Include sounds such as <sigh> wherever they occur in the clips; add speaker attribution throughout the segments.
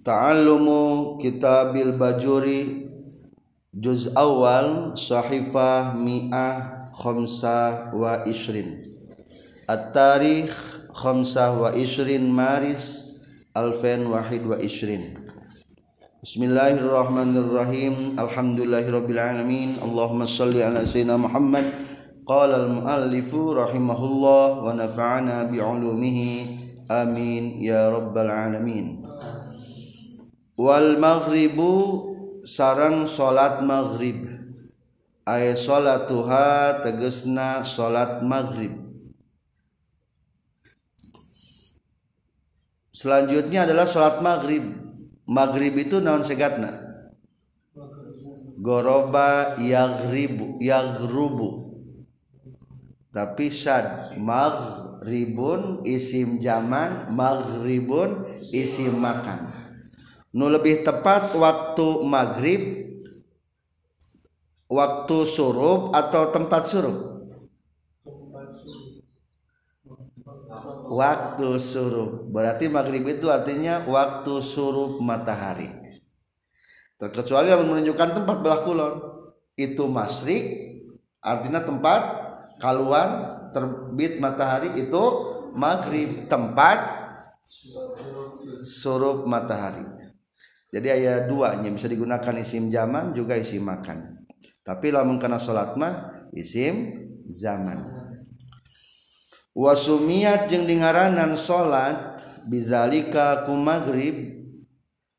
Speaker 1: ta'allumu kitabil bajuri juz awal sahifah mi'ah khamsah wa ishrin at-tarikh khamsah wa ishrin maris alfen wahid wa ishrin Bismillahirrahmanirrahim Alhamdulillahirabbil alamin Allahumma salli ala sayyidina Muhammad qala al-muallifu rahimahullah wa nafa'ana bi ulumihi amin ya rabbal alamin Wal maghribu sarang salat maghrib. Ay salatuha tegesna salat maghrib. Selanjutnya adalah salat maghrib. Maghrib itu naon segatna? Goroba yaghribu yaghrubu. Tapi sad maghribun isim zaman maghribun isim makan nu lebih tepat waktu maghrib waktu surup atau tempat surup? Waktu suruh berarti maghrib itu artinya waktu suruh matahari. Terkecuali yang menunjukkan tempat belah kulon. Itu masrik artinya tempat keluar terbit matahari itu maghrib. Tempat suruh matahari jadi ayat dua nya bisa digunakan isim zaman juga isim makan. Tapi lamun kena sholat mah isim zaman. Wasumiat jeung dingaranan salat bizalika ku maghrib.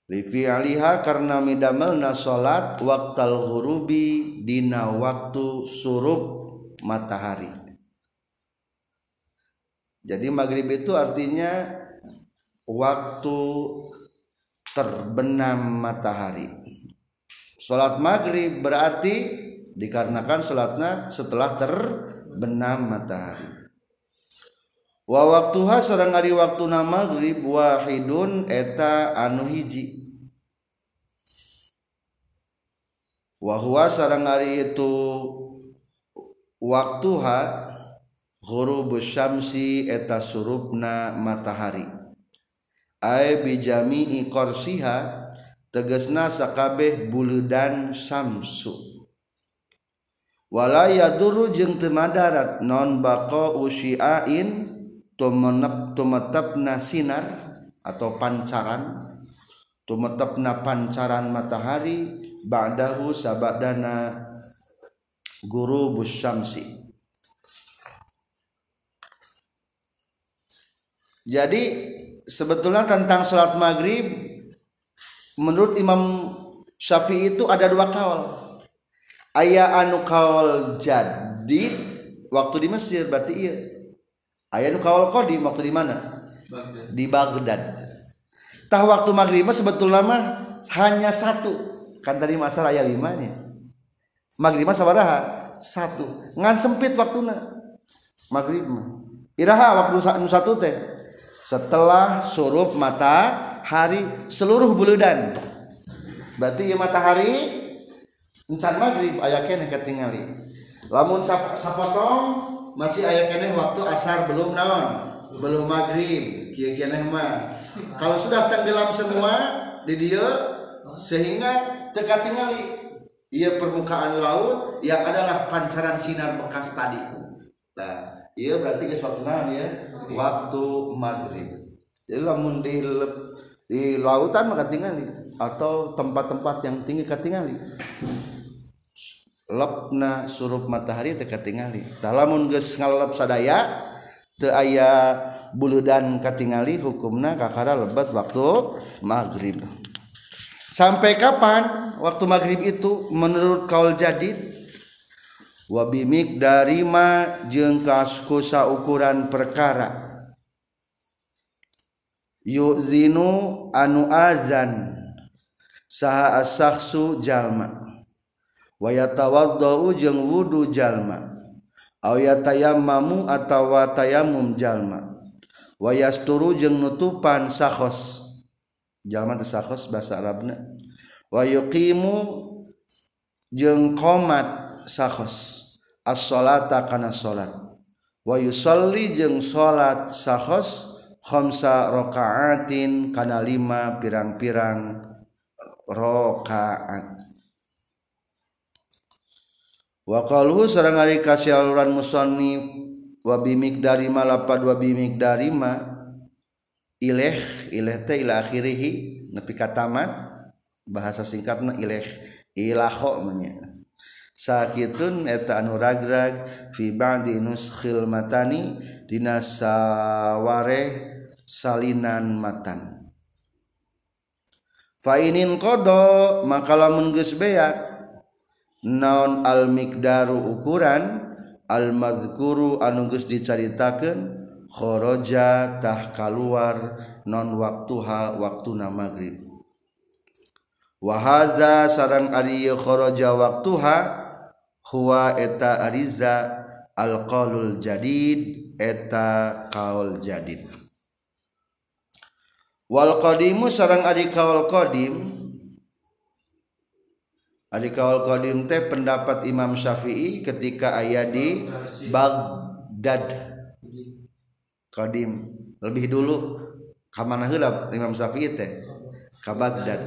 Speaker 1: Lifi aliha karena midamelna salat waktal ghurubi dina waktu surup matahari. Jadi maghrib itu artinya waktu terbenam matahari. Salat maghrib berarti dikarenakan salatnya setelah terbenam matahari. Wa waktuha sareng ari waktuna maghrib wahidun eta anu hiji. Wa huwa sareng ari itu waktuha ghurubus syamsi eta surupna matahari ay bi jami'i qarsiha tegesna sakabeh buludan samsu. Wala yaduru jeung teu madarat non baqa usyiain tumetepna sinar atau pancaran tumetepna pancaran matahari ba'dahu sabadana guru busyamsi jadi sebetulnya tentang sholat maghrib menurut Imam Syafi'i itu ada dua kaul. Ayah anu kaul jadi waktu di Mesir berarti iya. Ayah nu kawal kodim waktu di mana? Di Baghdad. Tah waktu maghrib sebetulnya mah hanya satu. Kan tadi ayat lima nya maghrib mah sabaraha satu. Ngan sempit waktu na maghrib mah. Iraha waktu satu teh setelah surup matahari seluruh buludan. Berarti ya matahari encan maghrib ayah kene ketingali. Lamun sapotong masih ayat kene waktu asar belum naon belum maghrib kia kia mah. Kalau sudah tenggelam semua di dia sehingga teka tingali ia permukaan laut yang adalah pancaran sinar bekas tadi. Nah iya berarti ke suatu naon ya? Waktu maghrib. Jadi lamun di di lautan maka tinggali atau tempat-tempat yang tinggi ketinggali lepna surup matahari teka tingali talamun geus ngalep sadaya teu aya buludan katingali hukumna kakara lebat waktu maghrib. Sampai kapan waktu maghrib itu menurut kaul jadid wabimik darima jeung kaskusa ukuran perkara. Yuzinu anu azan. Saha asaksu jalma. Wayatawaddau jeung wudu jalma. Aw yatayammamu atawa tayamum jalma. Wayasturu jeung nutupan sakhos. Jalma teh sakhos basa arabna wa yuqimu jeung qomat sakhos. as-salata kana salat. Wa yusalli jeung salat sahos khamsa rakaatin kana lima pirang-pirang rakaat. Wa qaluhu sareng ari kasialuran musannif wa bimikdari ma lapad wa bimikdari ma ilaih ilaih teh ila akhirih nepi ka tamat bahasa singkatna ilaih ilaho menyang sakitun eta anu ragrag fi ba'di nuskhil matani dina saware salinan matan. Fa inin qada maka lamun geus beak naon al miqdaru ukuran al mazkuru anu geus dicaritakeun kharaja tah kaluar non waktuha waktuna maghrib wa sarang ari kharaja waktuha huwa eta ariza alqaulul jadid eta kaul jadid. Wal qadimu sarang ari kaul qadim. Ari kaul qadim teh pendapat Imam Syafi'i ketika aya di Baghdad. Qadim lebih dulu ka mana heula Imam Syafi'i teh ka Baghdad.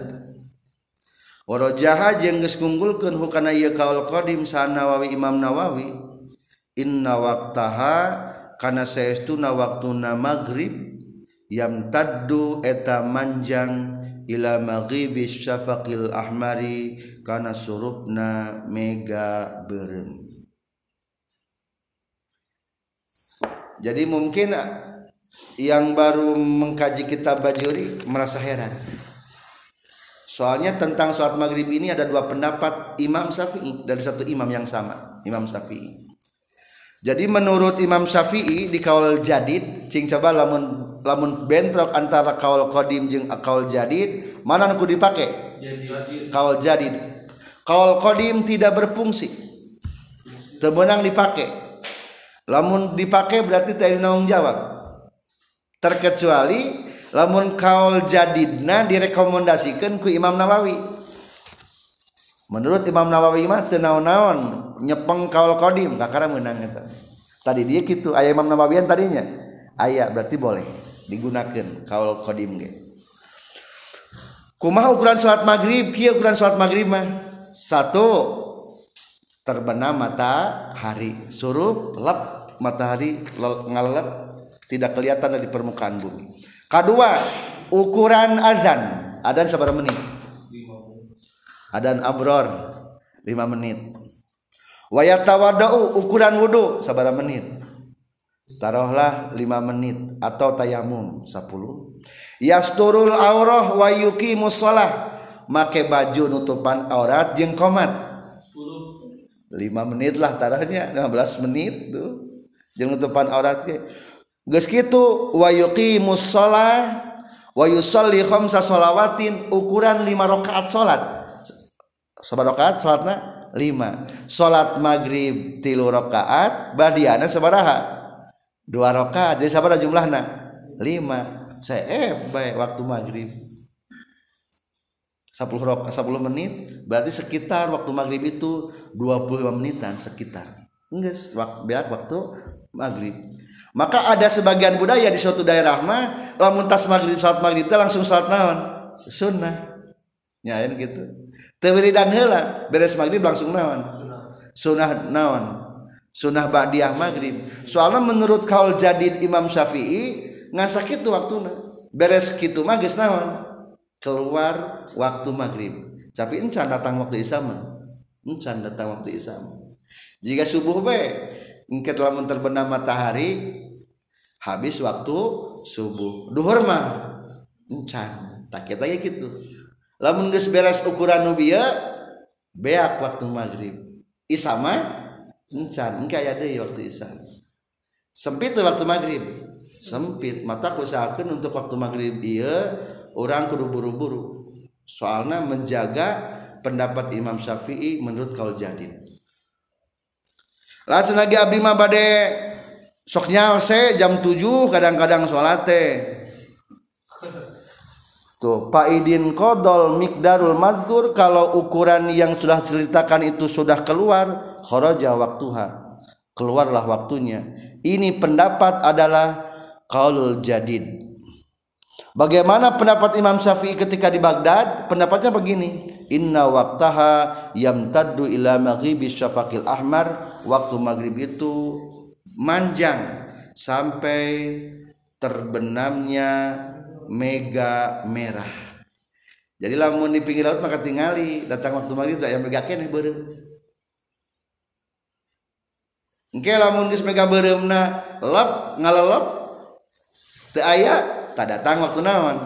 Speaker 1: jaha jeng geskunggulkan hukana iya kaul qadim sanawawi Imam Nawawi inna waktaha kana saestuna waktuna maghrib yam taddu eta manjang ila maghribi syafaqil ahmari kana surupna mega berem jadi mungkin yang baru mengkaji kitab Bajuri merasa heran. Soalnya tentang sholat maghrib ini ada dua pendapat Imam Syafi'i dari satu imam yang sama, Imam Syafi'i. Jadi menurut Imam Syafi'i di kaul jadid, cing coba lamun lamun bentrok antara kaul kodim jeng kaul jadid, mana aku dipakai? Kaul jadid. Kaul kodim tidak berfungsi. Tebenang dipakai. Lamun dipakai berarti tidak jawab. Terkecuali lamun kaul jadidna direkomendasikan ku Imam Nawawi. Menurut Imam Nawawi mah teu naon-naon nyepeng kaul qadim kakara meunang eta. Tadi dia gitu aya Imam Nawawian tadinya. Aya berarti boleh digunakan kaul qadim ge. Kumaha ukuran salat maghrib? Kieu ukuran salat maghrib mah? Satu terbenam matahari. Surup lep matahari ngalep tidak kelihatan dari permukaan bumi kedua ukuran azan. Adzan sabar menit? Adzan abror 5 menit. Wayat tawadau ukuran wudhu sabar menit? Taruhlah 5 menit atau tayamum 10 yasturul aurah wa shalah. Make baju nutupan aurat jeung komat 10 5 menit lah taruhnya 15 menit tuh. Jeung nutupan aurat ge geus kitu wa yuqimus shalah wa yusalli khamsa shalawatin ukuran 5 rakaat salat sabar rakaat salatna 5 salat maghrib 3 rakaat badiana sabaraha. 2 rakaat jadi sabaraha jumlahna? 5 saya bae waktu maghrib. 10 rakaat 10 menit berarti sekitar waktu maghrib itu 25 menitan sekitar. Enggak waktu waktu maghrib maka ada sebagian budaya di suatu daerah mah lamun tas maghrib salat maghrib teh langsung salat naon? Sunnah. Nyain gitu. Tewiri dan hela beres maghrib langsung naon? Sunnah naon? Sunnah ba'diyah maghrib. Soalnya menurut kaul jadid Imam Syafi'i ngasa kitu waktuna. Beres kitu mah geus naon? Keluar waktu maghrib. Tapi encan datang waktu isya mah. Encan datang waktu isya jika subuh be engke lamun terbenam matahari habis waktu subuh. Duhur mah. Encan. Tak kita ya gitu. Lamun geus beres ukuran nubia beak waktu maghrib. Isya mah encan. Engke aya deui waktu isya sempit waktu maghrib. Sempit. Mata usahakeun untuk waktu maghrib iya orang kudu buru-buru. Soalnya menjaga pendapat Imam Syafi'i menurut kaul jadid Lajeng lagi abdi mah bade sok nyalse jam 7 kadang-kadang sholat teh tuh Idin kodol mikdarul mazkur kalau ukuran yang sudah ceritakan itu sudah keluar kharaja waktuha keluarlah waktunya ini pendapat adalah qaulul jadid Bagaimana pendapat Imam Syafi'i ketika di Baghdad? Pendapatnya begini, inna waqtaha yamtaddu ila maghribi syafaqil ahmar. Waktu maghrib itu manjang sampai terbenamnya mega merah. Jadi lamun di pinggir laut maka tinggali datang waktu maghrib tak yang mega kene beureum. Engke lamun geus mega beureumna lep ngalelep teu aya tak datang waktu naon?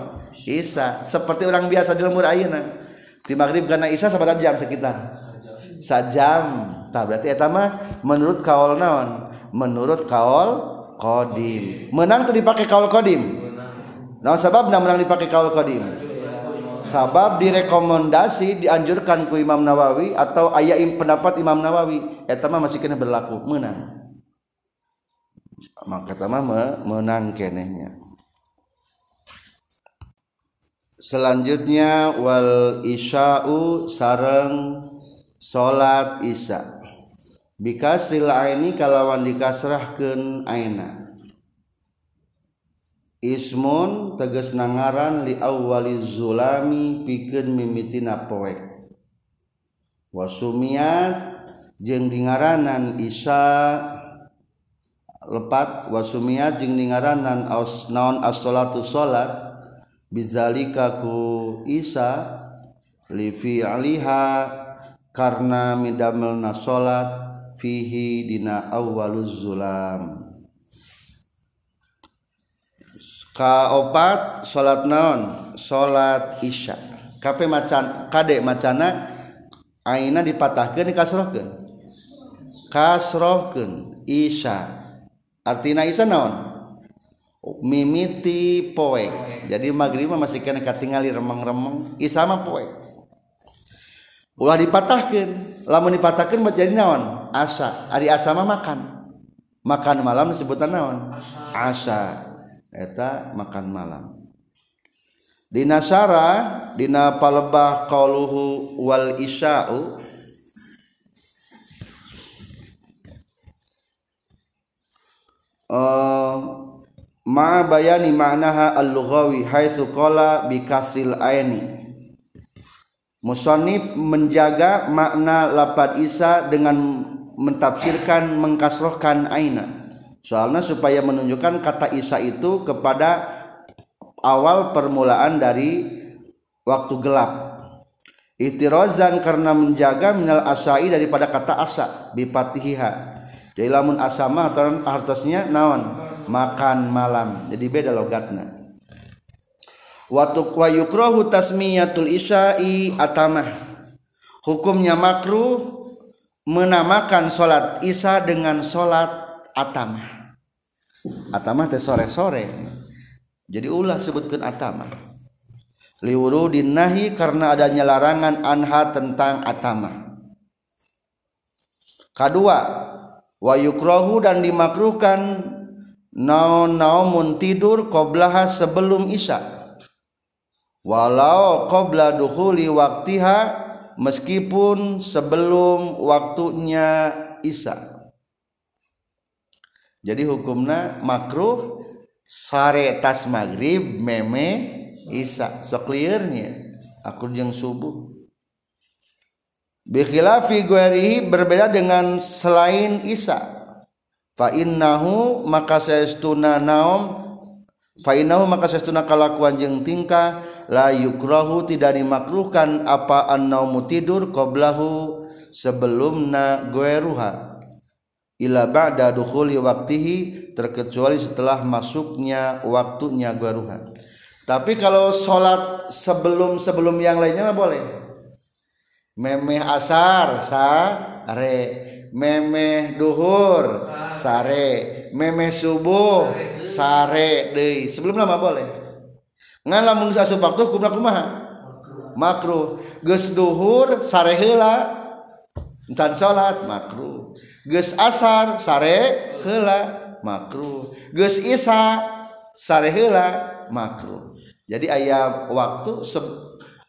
Speaker 1: Isa seperti orang biasa di lembur ayeuna. Di maghrib karena Isa sabada jam sekitar? Sajam tak berarti eta mah menurut kaul naon menurut kaul kodim menang tuh dipakai kaul kodim nah sebab menang dipakai kaul kodim sabab direkomendasi dianjurkan ku Imam Nawawi atau ayat pendapat Imam Nawawi. Eta mah masih kena berlaku. Menang. Maka eta mah menang kenehnya. Selanjutnya wal isya'u sareng salat isya bikasril aini kalawan dikasrahkeun aina. Ismun teges nangaran li awwali zulami pikeun mimitina poek. Wasumiat jeung dingaranan isya lepat wasumiat jeung dingaranan naon as-salatu salat. Bizalika ku isa li fi'liha karena midamelna salat. fihi dina awwaluz zulam. Kaopat salat naon? Salat isya. Kape macan kade macana aina dipatahkeun dikasrohkeun? Kasrohkeun isya. Artina isya naon? Mimiti poek. Jadi maghrib masih kena katingali remeng-remeng isya mah poek. Ulah dipatahkan lamun dipatahkan jadi naon? Asa. Hari asa mah makan. Makan malam disebutan naon? Asa. Eta makan malam. Di nasara dina palebah qauluhu wal isya'u uh, ma bayani ma'naha al-lughawi haitsu qala bi kasril aini musannif menjaga makna lapad isa dengan mentafsirkan mengkasrohkan aina. Soalnya supaya menunjukkan kata isa itu kepada awal permulaan dari waktu gelap. Ihtirazan karena menjaga minal asai daripada kata asa bipatihiha. Jadi lamun asama atau artosnya naon? Makan malam. Jadi beda logatna waktu wa yukrahu tasmiyatul isya'i atamah. Hukumnya makruh menamakan solat isya dengan solat atamah. Atamah teh sore-sore. Jadi ulah sebutkan atamah. Liwurudin nahi karena adanya larangan anha tentang atamah. Kedua wa yukrohu dan dimakruhkan naon naomun tidur qoblaha sebelum isya walau qobla dukhuli waktiha meskipun sebelum waktunya isya. Jadi hukumna makruh sare tas maghrib meme isya. So clearnya aku yang subuh. Bikhilafi guerihi berbeda dengan selain Isa fa innahu maka saestuna naum fa innahu maka saestuna kalakuan jeung tingkah la yukrahu tidak dimakruhkan apa annaumu tidur qablahu sebelumna gueruha ila ba'da dukhuli waktihi terkecuali setelah masuknya waktunya gueruha tapi kalau sholat sebelum sebelum yang lainnya mah boleh. Memeh asar sare memeh duhur sare. Memeh subuh sare deui. Sebelum lama boleh. Ngan lamun asup waktu kumaha kumaha? Makruh. Geus duhur sare heula. Encan salat makruh. Geus asar sare heula makruh. Geus isya sare heula makruh. Jadi ayat waktu se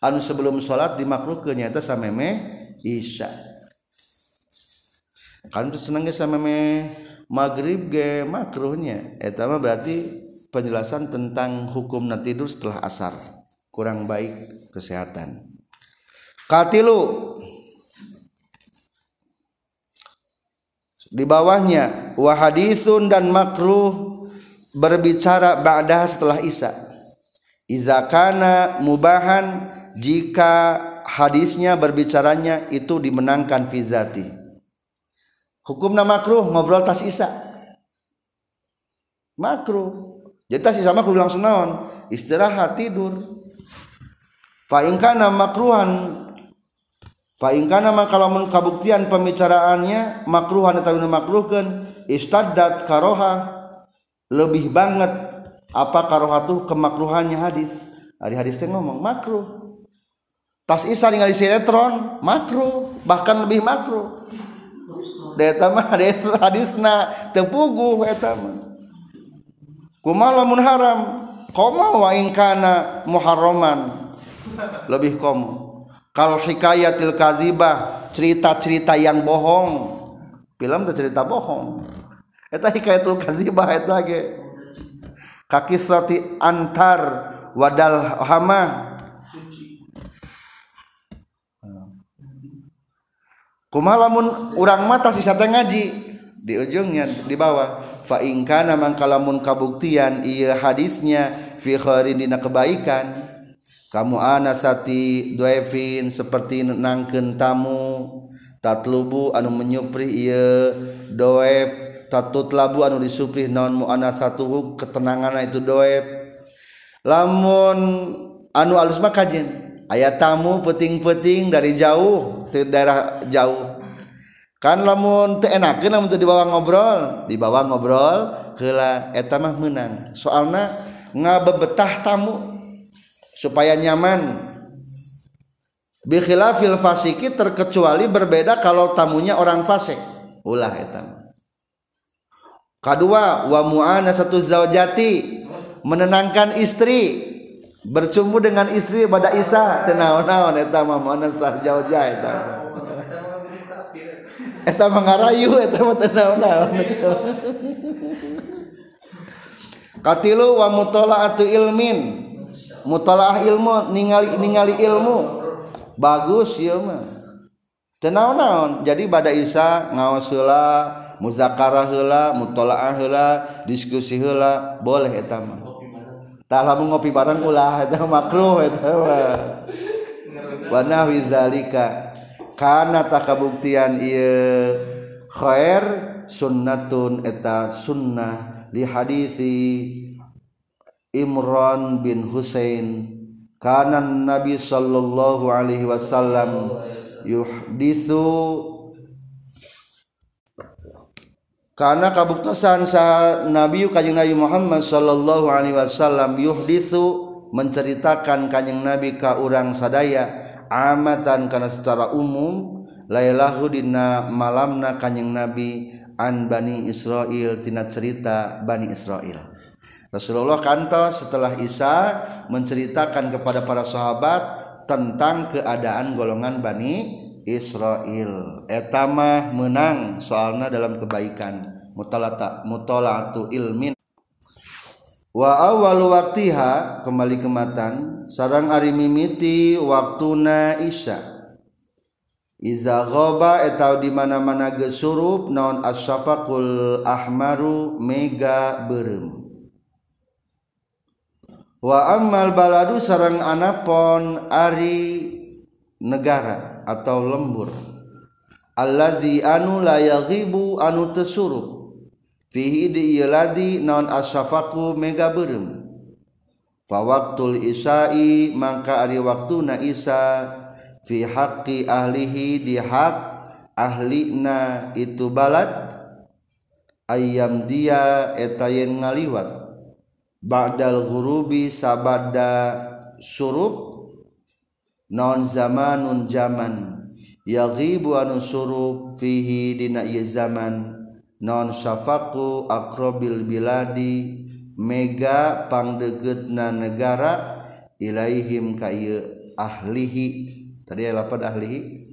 Speaker 1: anu sebelum salat dimakruh kenyata samemeh isya. Kan senengnya sameme maghrib ge makruhnya. Eta mah berarti penjelasan tentang hukum tidur setelah asar. Kurang baik kesehatan. Katilu. Di bawahnya wahadisun dan makruh berbicara ba'dah setelah isya. Izakana mubahan jika hadisnya berbicaranya itu dimenangkan fizati hukum nama makruh ngobrol tas isya makruh. Jadi tas isya makruh langsung naon? Istirahat tidur. Fa kana makruhan fa kana kalau kabuktian pembicaraannya makruhan atau makruhkan istaddat karoha lebih banget apa karohatu kemakruhannya hadis. Hari hadis teh ngomong makruh. Pas Isa ningali sinetron makruh. Bahkan lebih makruh deta mah <laughs> hadisna tepugu eta mah. Kumaha lamun haram? Koma wa in kana muharraman? Lebih komo kal hikayatil kazibah cerita-cerita yang bohong. Film teh cerita bohong. Eta hikayatul kazibah eta ge. Kakisati antar wadal hamah kuma lamun urang mata sisa teh ngaji? Di ujungnya di bawah. Fa in kana mangka kabuktian ieu hadisnya fi khairin dina kebaikan. Kamu anasati duefin seperti nangkeun tamu tatlubu anu menyupri ieu doef tatut labu anu disupri naon anasatu ketenangan itu doef lamun anu alus mah kajen. Ayat tamu peting-peting dari jauh ke daerah jauh. Kan lamun teu enakeun lamun dibawa ngobrol dibawa ngobrol heula eta mah menang soalna ngabebetah tamu supaya nyaman. Bi khilafil fasiki terkecuali berbeda kalau tamunya orang fasik. Ulah eta kedua wa mu'ana satu zawjati menenangkan istri bercumbu dengan istri pada Isa. Tenaon-naon eta mah mana sah jauh-jauh eta eta mangarayu eta mah tenaon-naon katilu wa mutalaatu ilmin. Mutalaah ilmu ningali ningali ilmu. Bagus ya mah. Tenaon-naon jadi pada Isa ngaos heula muzakarah heula diskusi heula boleh eta mah tak lamun ngopi bareng ulah itu makruh eta mah. Wa nahwi zalika kana takabuktian ieu khair sunnatun eta sunnah di hadisi Imran bin Husain. Kana Nabi sallallahu alaihi wasallam yuhdisu karena kabuktasan sa Nabi Kanjeng Nabi Muhammad Shallallahu Alaihi Wasallam yuhditsu menceritakan Kanjeng Nabi ka urang sadaya amatan karena secara umum lailahu dina malamna Kanjeng Nabi an Bani Israel tina cerita Bani Israel Rasulullah kantos setelah Isa menceritakan kepada para sahabat tentang keadaan golongan Bani Israel. Etama menang soalnya dalam kebaikan. Mutalata mutalaatu ilmin. Wa awal waktiha kembali kematan sarang ari mimiti waktuna isya. Iza ghaba etau di mana-mana gesurup naon asyafaqul ahmaru mega berem. Wa ammal baladu sarang anapon ari negara atau lembur. Allazi anu la yaghibu anu tesurup fihi di ladi naon asyafaku mega berem fa waqtul isai mangka ari waktuna isa fi haqqi ahlihi di hak ahlina itu balad ayam dia etayen ngaliwat. Ba'dal ghurubi sabada surup non zamanun zaman. Yaghibu anu suruh fihi dina ieu zaman. Non syafaqu akrobil biladi. Mega pangdegetna negara ilaihim ka ieu ahlihi. Tadi ya lapad ahlihi.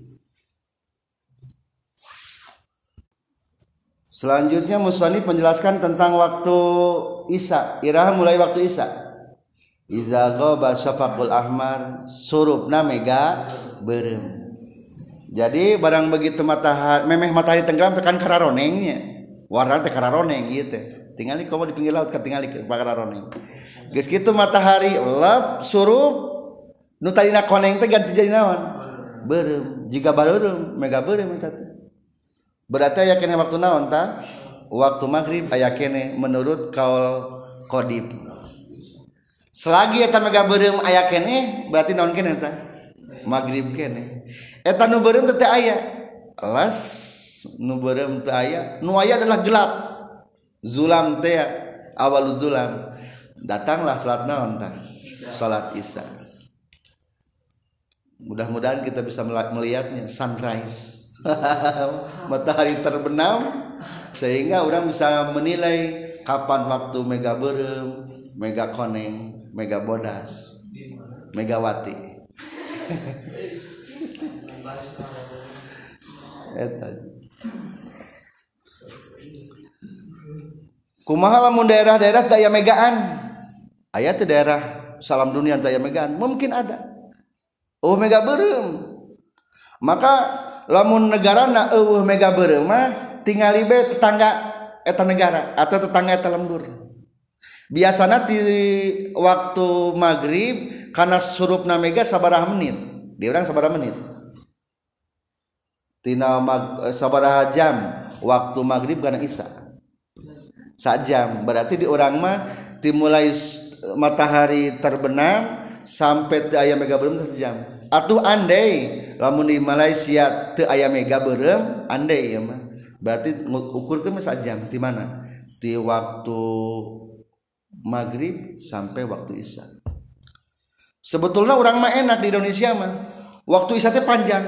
Speaker 1: Selanjutnya musani menjelaskan tentang waktu Isa. Iraha mulai waktu Isa Iza ghaba syafaqul ahmar surupna mega berem. Jadi barang begitu matahari memeh matahari tenggelam tekan kararonengnya. Warna teh kararoneng ieu teh. Tingali komo di pinggir laut katingali ke kararoneng. Geus kitu matahari lep surup nu tadina koneng teh ganti jadi naon? Berem. Jika bareureum mega berem eta teh. Berarti aya kene waktu naon ta? Waktu maghrib aya kene menurut kaul Qadim. Selagi eta mega beureum aya kene berarti naon kene eta? Maghrib kene. Eta nu beureum teh aya. Las nu beureum teh aya. Nu aya adalah gelap. Zulam teh awal zulam. Datanglah salat naon tah? Salat isya. Mudah-mudahan kita bisa melihatnya sunrise. <laughs> Matahari terbenam sehingga orang bisa menilai kapan waktu mega berem mega koneng Mega Bodas Megawati kumaha lamun daerah-daerah daya megaan? Ayat daerah salam dunia daya megaan. Mungkin ada. Oh mega berem maka lamun negara na uh mega berem mah tinggal be tetangga eta negara atau tetangga eta lembur biasanya di waktu maghrib karena surup mega sabarah menit. Dia orang sabarah menit. Tina mag, eh, sabarah jam. Waktu maghrib karena isya jam. Berarti di orang mah dimulai matahari terbenam sampai te ayam mega berem sejam atuh andai lamun di Malaysia te ayam mega berem andai ya mah. Berarti ukur ke jam. Di mana? Di waktu maghrib sampai waktu isya. Sebetulnya orang mah enak di Indonesia mah. Waktu isya teh panjang.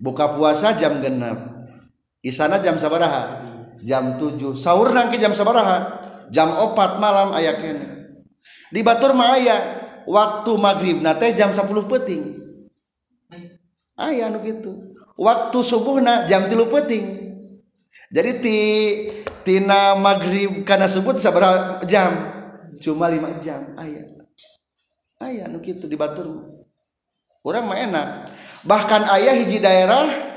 Speaker 1: Buka puasa jam genap isana jam sabaraha? Jam 7 sahur nangke jam sabaraha? Jam 4 malam ayah kene. Di batur mah ayah waktu maghrib nate jam 10 peting ayah anu gitu waktu subuh na jam 3 peting jadi ti tina maghrib karena sebut seberapa jam? Cuma lima jam. Ayah ayah nu gitu di batur orang mah enak. Bahkan ayah hiji daerah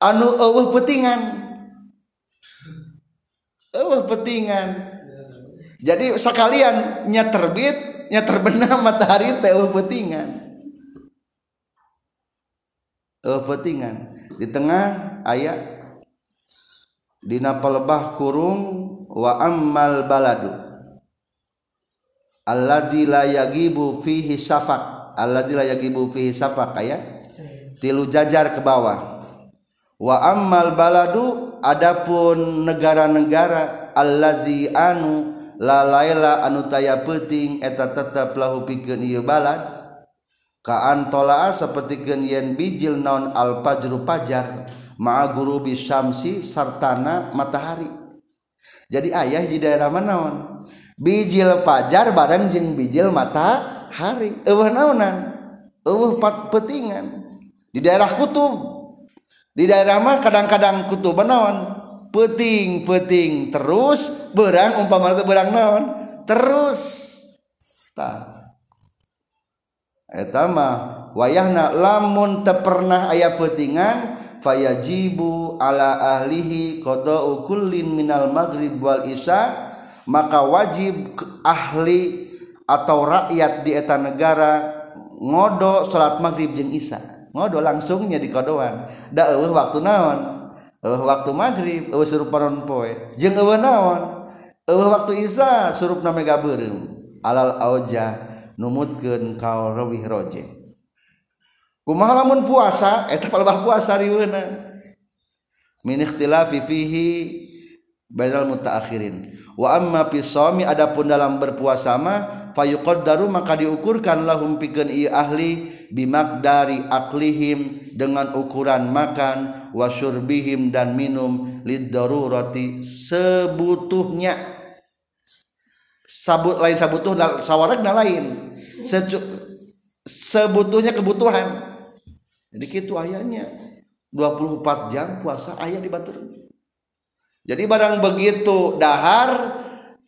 Speaker 1: anu eueuh petingan eueuh petingan jadi sekalian nya terbit nya terbenam <laughs> matahari teh eueuh petingan eueuh petingan di tengah ayah dina palebah kurung wa ammal baladu. Alladzi la yagibu fihi safak. Alladzi la yagibu fihi safak ya tilu jajar ke bawah. Wa ammal baladu adapun negara-negara allazi anu la laila anu taya peuting eta tetep lahu pikeun ieu balad. Ka antola sapertikeun yen bijil naon al pajru pajar ma'a gurubi syamsi sartana matahari. Jadi ayah di daerah mana bijil pajar bareng jeng bijil matahari. Eueuh naonan eueuh petingan di daerah kutub. Di daerah mah kadang-kadang kutub naon peting peting terus berang umpama berang naon? Terus. Ta. Eta mah wayahna lamun teu pernah aya petingan fayajibu ala ahlihi qada'u kullin minal maghrib wal isya maka wajib ahli atau rakyat di eta negara ngodo salat maghrib jeung isya. Ngodo langsungnya di kodoan. Da eueuh waktu naon? Eueuh waktu maghrib eueuh surup panon poe. Jeung eueuh naon? Eueuh waktu isya surupna mega beureum alal auja numutkeun kaul rawih rojeh kumaha lamun puasa eta palebah puasa riweuna min ikhtilafi fihi bainal mutaakhirin. Wa amma fi adapun dalam berpuasa mah fayuqaddaru maka diukurkan lahum pikeun ieu ahli bimakdari aklihim dengan ukuran makan wa syurbihim dan minum lid darurati sebutuhnya. Sabut lain sabutuh sawaragna lain. Sebutuhnya kebutuhan jadi gitu ayahnya. 24 jam puasa ayat di batur jadi barang begitu dahar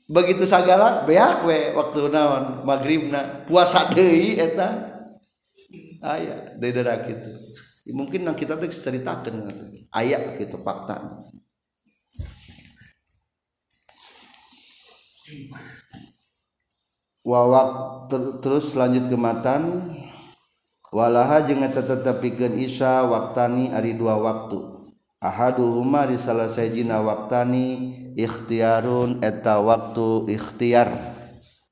Speaker 1: begitu sagala beak we waktu naon maghribna puasa deui eta. Aya daerah gitu. Mungkin yang kita tuh ceritakan ayat gitu fakta. Wawak ter, terus lanjut ke matan walaha jeung eta tetepikeun isya waktani ari dua waktu. Ahaduhuma di salah sayjina waktani ikhtiarun eta waktu ikhtiar.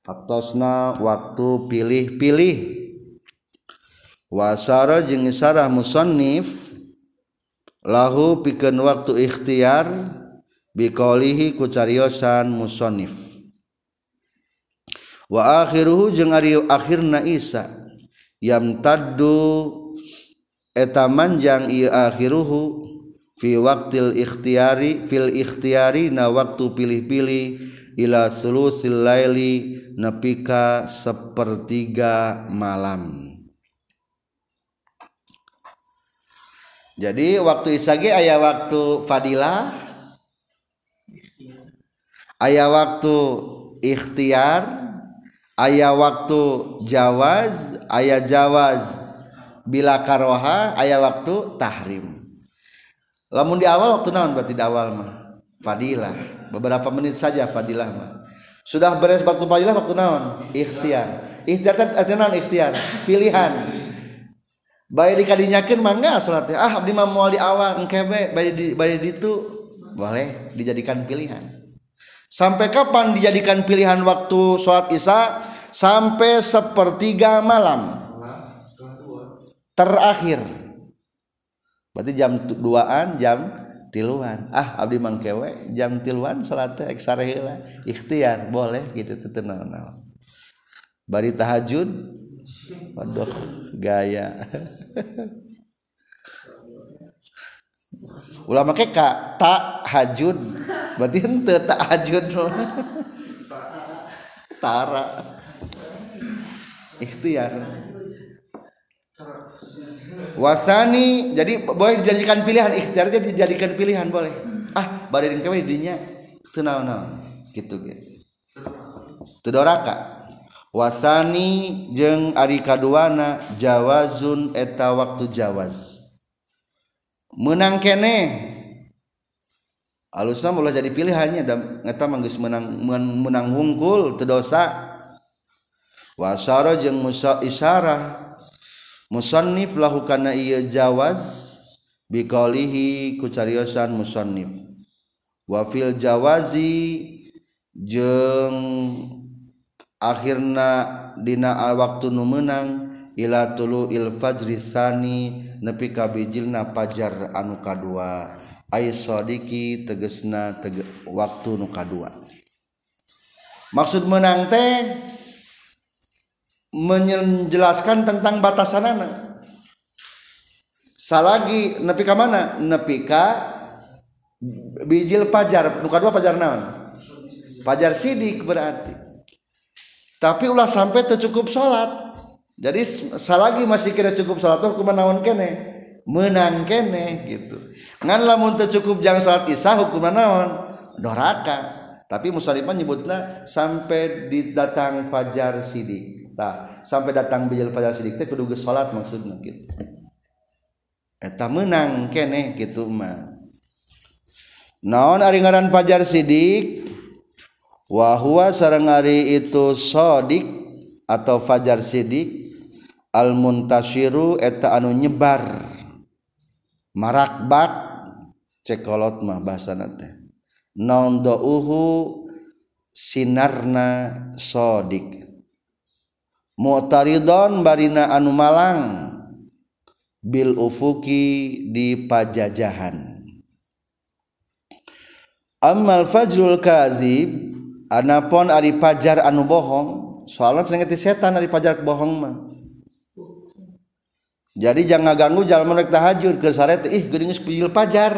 Speaker 1: Faktosna waktu pilih-pilih. Wasara jeung isarah musannif lahu pikeun waktu ikhtiar biqaulihi ku cariosan musannif. Wa akhiruhu jeung ari akhirna isa. Yamtaddu eta manjang ieu akhiruhu fi waqtil ikhtiyari fil ikhtiyari na waktu pilih-pilih ila sulusil laili nepika sepertiga malam. Jadi waktu isagi ayah waktu fadilah ayah waktu ikhtiar ayah waktu jawaz ayah jawaz. Bila karoha ayah waktu tahrim. Lamun di awal waktu naon? Berarti di awal mah. Fadilah. Beberapa menit saja fadilah mah. Sudah beres waktu fadilah waktu naon? Ikhtiar. Ikhtiar artinya naon? Ikhtiar. Pilihan. Bayi dikadinyakin mangga salat ah abdi mah moal di awal engkebe bayi di bayi itu boleh dijadikan pilihan. Sampai kapan dijadikan pilihan waktu sholat isya sampai sepertiga malam terakhir berarti jam duaan jam tiluan ah abdi mangkewe jam tiluan sholat eksarehila ikhtiar boleh gitu tenang bari tahajud Waduh, gaya. <laughs> Ulama ke kak tak hajud, berarti ente tak hajud. <laughs> Tara. Ikhtiar. Wasani, jadi boleh dijadikan pilihan ikhtiar jadi dijadikan pilihan boleh. Ah, badan kami dinya itu naon gitu gitu. Itu doraka wasani jeng Ari kaduana Jawazun eta waktu Jawaz menang kene alusnya mulai jadi pilihannya dan ngeta manggis menang menang hungkul terdosa wasara jeung musa isyarah musannif lahu kana ieu jawaz biqaulihi ku cariosan musannif. Wa fil jawazi jeung akhirna dina waktu nu meunang ila tulu il fajri sani nepi ka bijilna fajar anu kadua. Ay sadiqi tegesna tege, waktu nu kadua. Maksud meunang teh menjelaskan tentang batasan anak. Salagi nepi ka mana? Nepi ka bijil pajar nuka dua pajar naon? Pajar sidik berarti. Tapi ulah sampai tercukup sholat jadi salagi masih kira cukup sholat tuh naon kene? Menang kene gitu. Ngan lamun tercukup jangan sholat isya hukum naon? Doraka. Tapi musaliman nyebutnya sampai didatang fajar sidik Ta, sampai datang bijil pada sidik teh kudu salat maksudnya gitu. Eta menang kene gitu mah. Naon ari ngaran fajar sidik? Wa huwa sareng ari itu sodik atau fajar sidik al muntashiru eta anu nyebar marakbak cekolot mah bahasa nate naon douhu sinarna sodik mutaridon barina anu malang. Bil ufuki di pajajahan. Ammal fajrul kazib anapon ari pajar anu bohong. Soalnya sengeti setan ari pajar bohong mah. Jadi jangan ganggu jalan mereka tahajud ke saret ih geuning pijil pajar.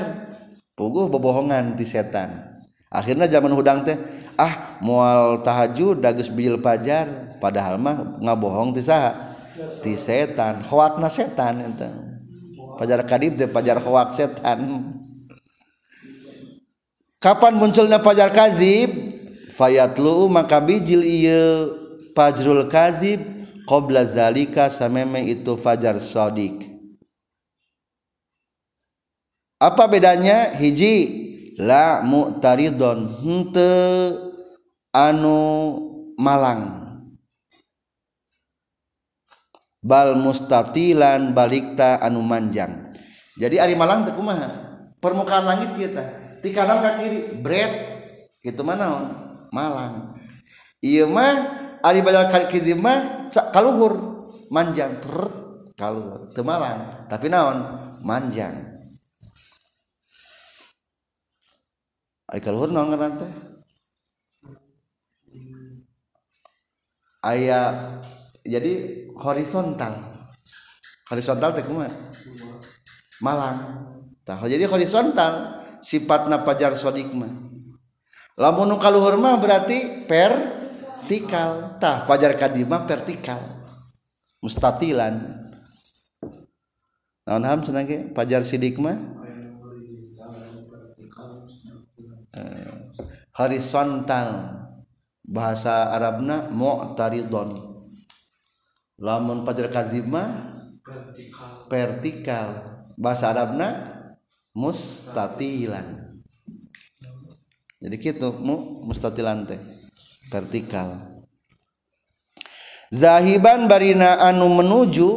Speaker 1: Puguh bobohongan ti setan. Akhirnya zaman hudang teh ah mual tahajud dagus bijil pajar padahal mah ngabohong ti saha ti setan hoakna setan ente pajar kadib teh pajar hoak setan. Kapan munculnya pajar kadzib fayatlu maka bijil iya fajrul kadzib qabla zalika sameme itu fajar sodik apa bedanya? Hiji la mu'taridon hente anu malang. Bal mustatilan balikta anu manjang. Jadi ari malang teu kumaha? Permukaan langit kita ti kanan ka kiri bread itu mana malang. Ieu mah ari badal kiri mah kaluhur. Manjang terut kaluhur. Teu malang. Tapi naon? Manjang ari kaluhur naon ngaran teh aya jadi horizontal. Horizontal teh kumaha? Malang. Tah jadi horizontal sifatna pajar sodik mah. Lamun nu kaluhur mah berarti vertikal. Tah pajar kadima vertikal. Mustatilan. Naon ham cenah ge? Pajar sidik mah eh, horizontal bahasa Arabna mu'taridon lamun pajar kazima vertikal. vertikal. Bahasa Arabna mustatilan. Jadi gitu mu mustatilan teh. Vertikal. Zahiban barina anu menuju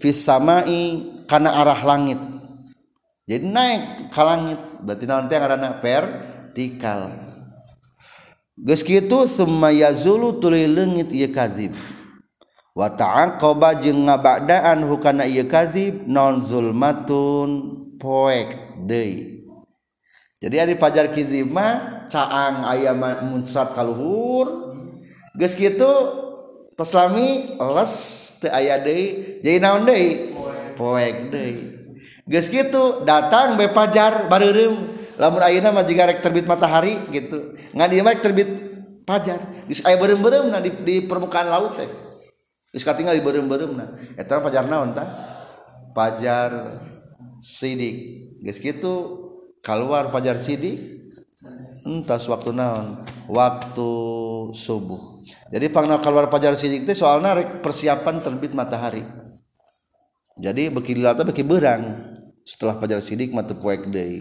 Speaker 1: fis samai kana arah langit. Jadi naik ke langit. Berarti nanti yang ada vertikal. Geus kitu summa yazulu tuluy leungit ieu kazib. Wa ta'aqaba jeung ngabadaan hukana ieu kazib non zulmatun poek deui. Jadi ari fajar kizib mah caang aya munsat kaluhur geus kitu taslami les teu aya deui. Jadi naon deui? Poek deui. Geus kitu datang be fajar bareureum. Lamun ayeuna mah jiga rek terbit matahari gitu ngan ieu mah terbit fajar geus aya beureum-beureum di, di permukaan laut teh Geus katinggal di beureum-beureumna. Eta pajar naon tah? Pajar sidik. Geus kitu keluar pajar sidik entas waktu naon? Waktu subuh. Jadi pangna keluar pajar sidik teh soalna rek persiapan terbit matahari. Jadi beki dilata beki berang setelah pajar sidik mata poek deui.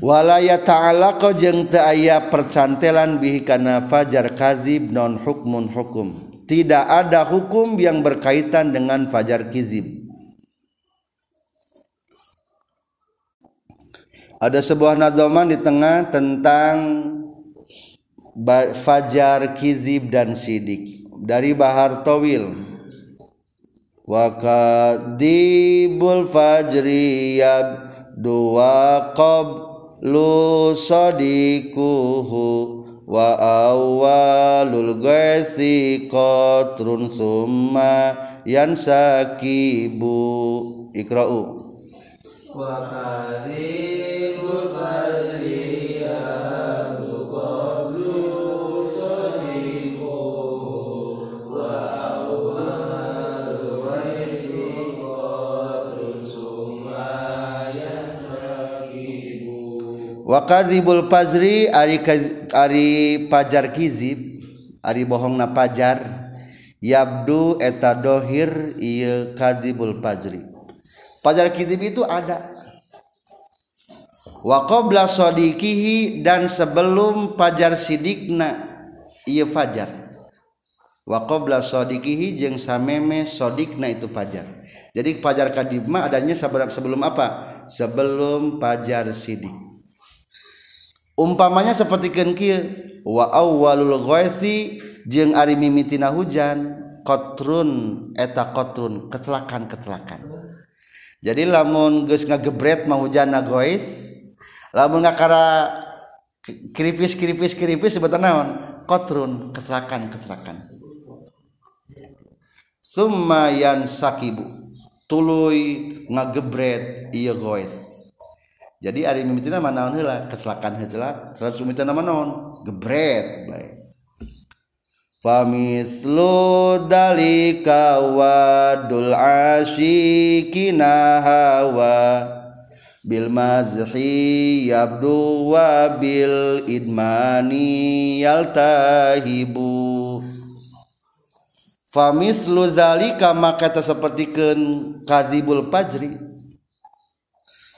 Speaker 1: Walaya ta'ala kau jeng aya percantelan bihi kana fajar kazib non hukmun hukum. Tidak ada hukum yang berkaitan dengan fajar kizib. Ada sebuah nadoman di tengah tentang fajar kizib dan sidik dari Bahar Tawil. Wa kadibul fajri dua qab lu sodikuhu wa awalul gaisi qatrun summa yansakibu. Ikra'u wa kadhibul wakadzibul fajri ari ari pajar kizib ari bohong na pajar yabdu eta dohir ieu kadzibul fajri. Pajar kizib itu ada. Wa qabla sadiqihi dan sebelum pajar sidikna ieu fajar. Wa qabla sadiqihi jeung sameme sodikna itu fajar. Jadi fajar kadib mah adanya sebelum apa? Sebelum pajar sidik umpamanya seperti kieu wa awwalul ghaisi jeung ari mimitina hujan kotrun eta kotrun kecelakaan-kecelakaan. Jadi lamun geus ngagebret mah hujan gois lamun ngakara kiripis kiripis sebutan naon? Kotrun kecelakaan-kecelakaan. Summa sakibu tuluy ngagebret ieu gois jadi ari mimitina mana naon heula? Kecelakaan heula terus mimitina nama naon? Gebret baik. Famislu dalika wadul asyikina hawa bil mazhi yabdu wa bil idmani yaltahibu. Famislu zalika maka sepertikeun kazibul fajri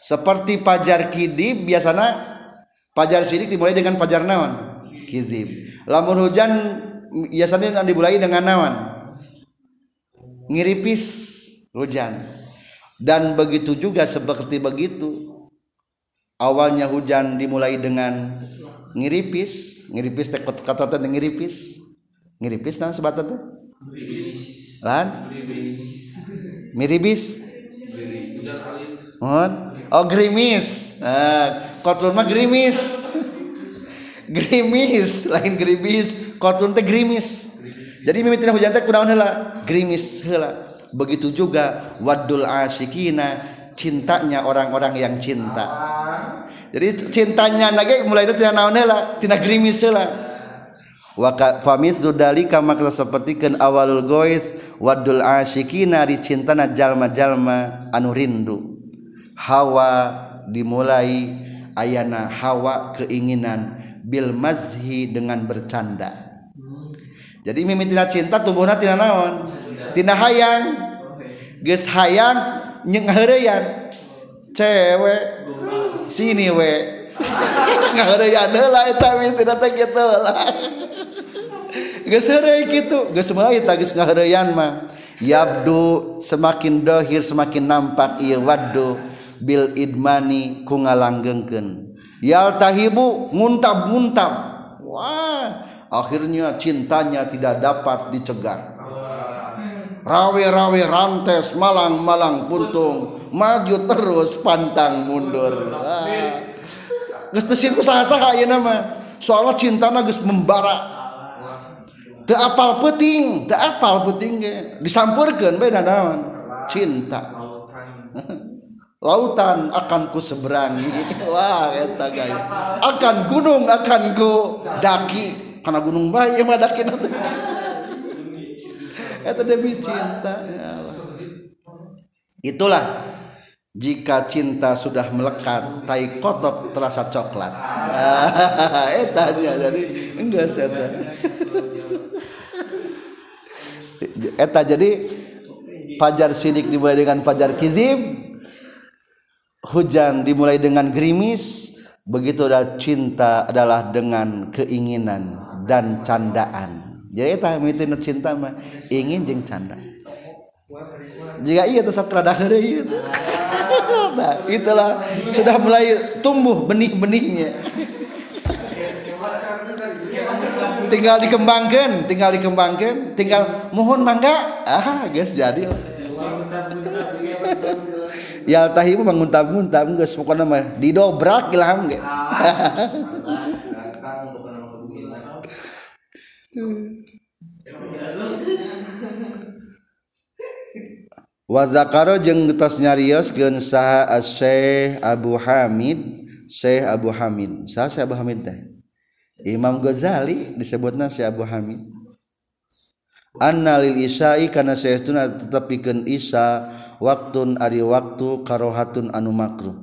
Speaker 1: seperti pajar kidib biasanya pajar sidik dimulai dengan pajar naon? Kizib lamun hujan biasanya dimulai dengan nawan ngiripis hujan. Dan begitu juga seperti begitu awalnya hujan dimulai dengan ngiripis ngiripis teh kata ngiripis ngiripis nah sebatan teh? Lan? Miribis oh gerimis. Nah mah gerimis. <laughs> Gerimis lain gerimis. Kotlun teh grimis jadi mimitina hujan teh kunaon heula? Grimis heula. Begitu juga wadul asyikina cintanya orang-orang yang cinta. Jadi cintanya lagi mulai itu tina naon heula? Tina grimis heula. Wa famis dzalika maka sapertikeun awalul gois wadul asyikina di cintana jalma-jalma anu rindu hawa dimulai ayana hawa keinginan bil mazhi dengan bercanda. Jadi mimitina cinta tubuhna tina naon? Tina hayang. Geus hayang nyeng ngaheureyan cewek sini we. <laughs> Ngaheureyan heula eta mimitina teh kitu lah <laughs> geus heureuy kitu. Geus mulai eta geus ngaheureyan mah. Yabdu semakin dohir semakin nampak ieu waddu bil idmani ku ngalanggengkeun. Yal tahibu nguntab-nguntab wah akhirnya cintanya tidak dapat dicegah. Rawe-rawe rantes malang-malang puntung maju terus pantang mundur. Geus teu sieun saha-saha ieu nama. Soalnya cintana geus membara. Teu apal peuting teu apal peuting ge. Disampurkeun bae cinta <laughs> lautan akan ku seberangi <laughs> wah eta gaya akan gunung akan ku daki. Karena gunung bayi yang madakin itu itu demi cinta. Ya itulah jika cinta sudah melekat tai kotok terasa coklat. <laughs> <laughs> Eta jadi. Enggak eta eta jadi pajar sidik dimulai dengan pajar kizib hujan dimulai dengan gerimis begitu adalah cinta adalah dengan keinginan dan candaan. Jadi eta mitin cinta mah ingin jeng canda. Jika iya tuh sok rada itu <laughs> nah, itulah sudah mulai tumbuh benih-benihnya. Tinggal dikembangkan tinggal dikembangkan tinggal mohon mangga ah guys jadi ya tahimu menguntab-untab geus pokona mah didobrak ilham ge. <laughs> Wazakaro jeung getos nyarioskeun saha Syekh Abu Hamid Syekh Abu Hamid. Saha Syekh Abu Hamid teh? Imam Ghazali disebutna Syekh Abu Hamid Anna lil isya'i kana saestuna tetepikeun isya waktun ari waktu karohatun anu makruh.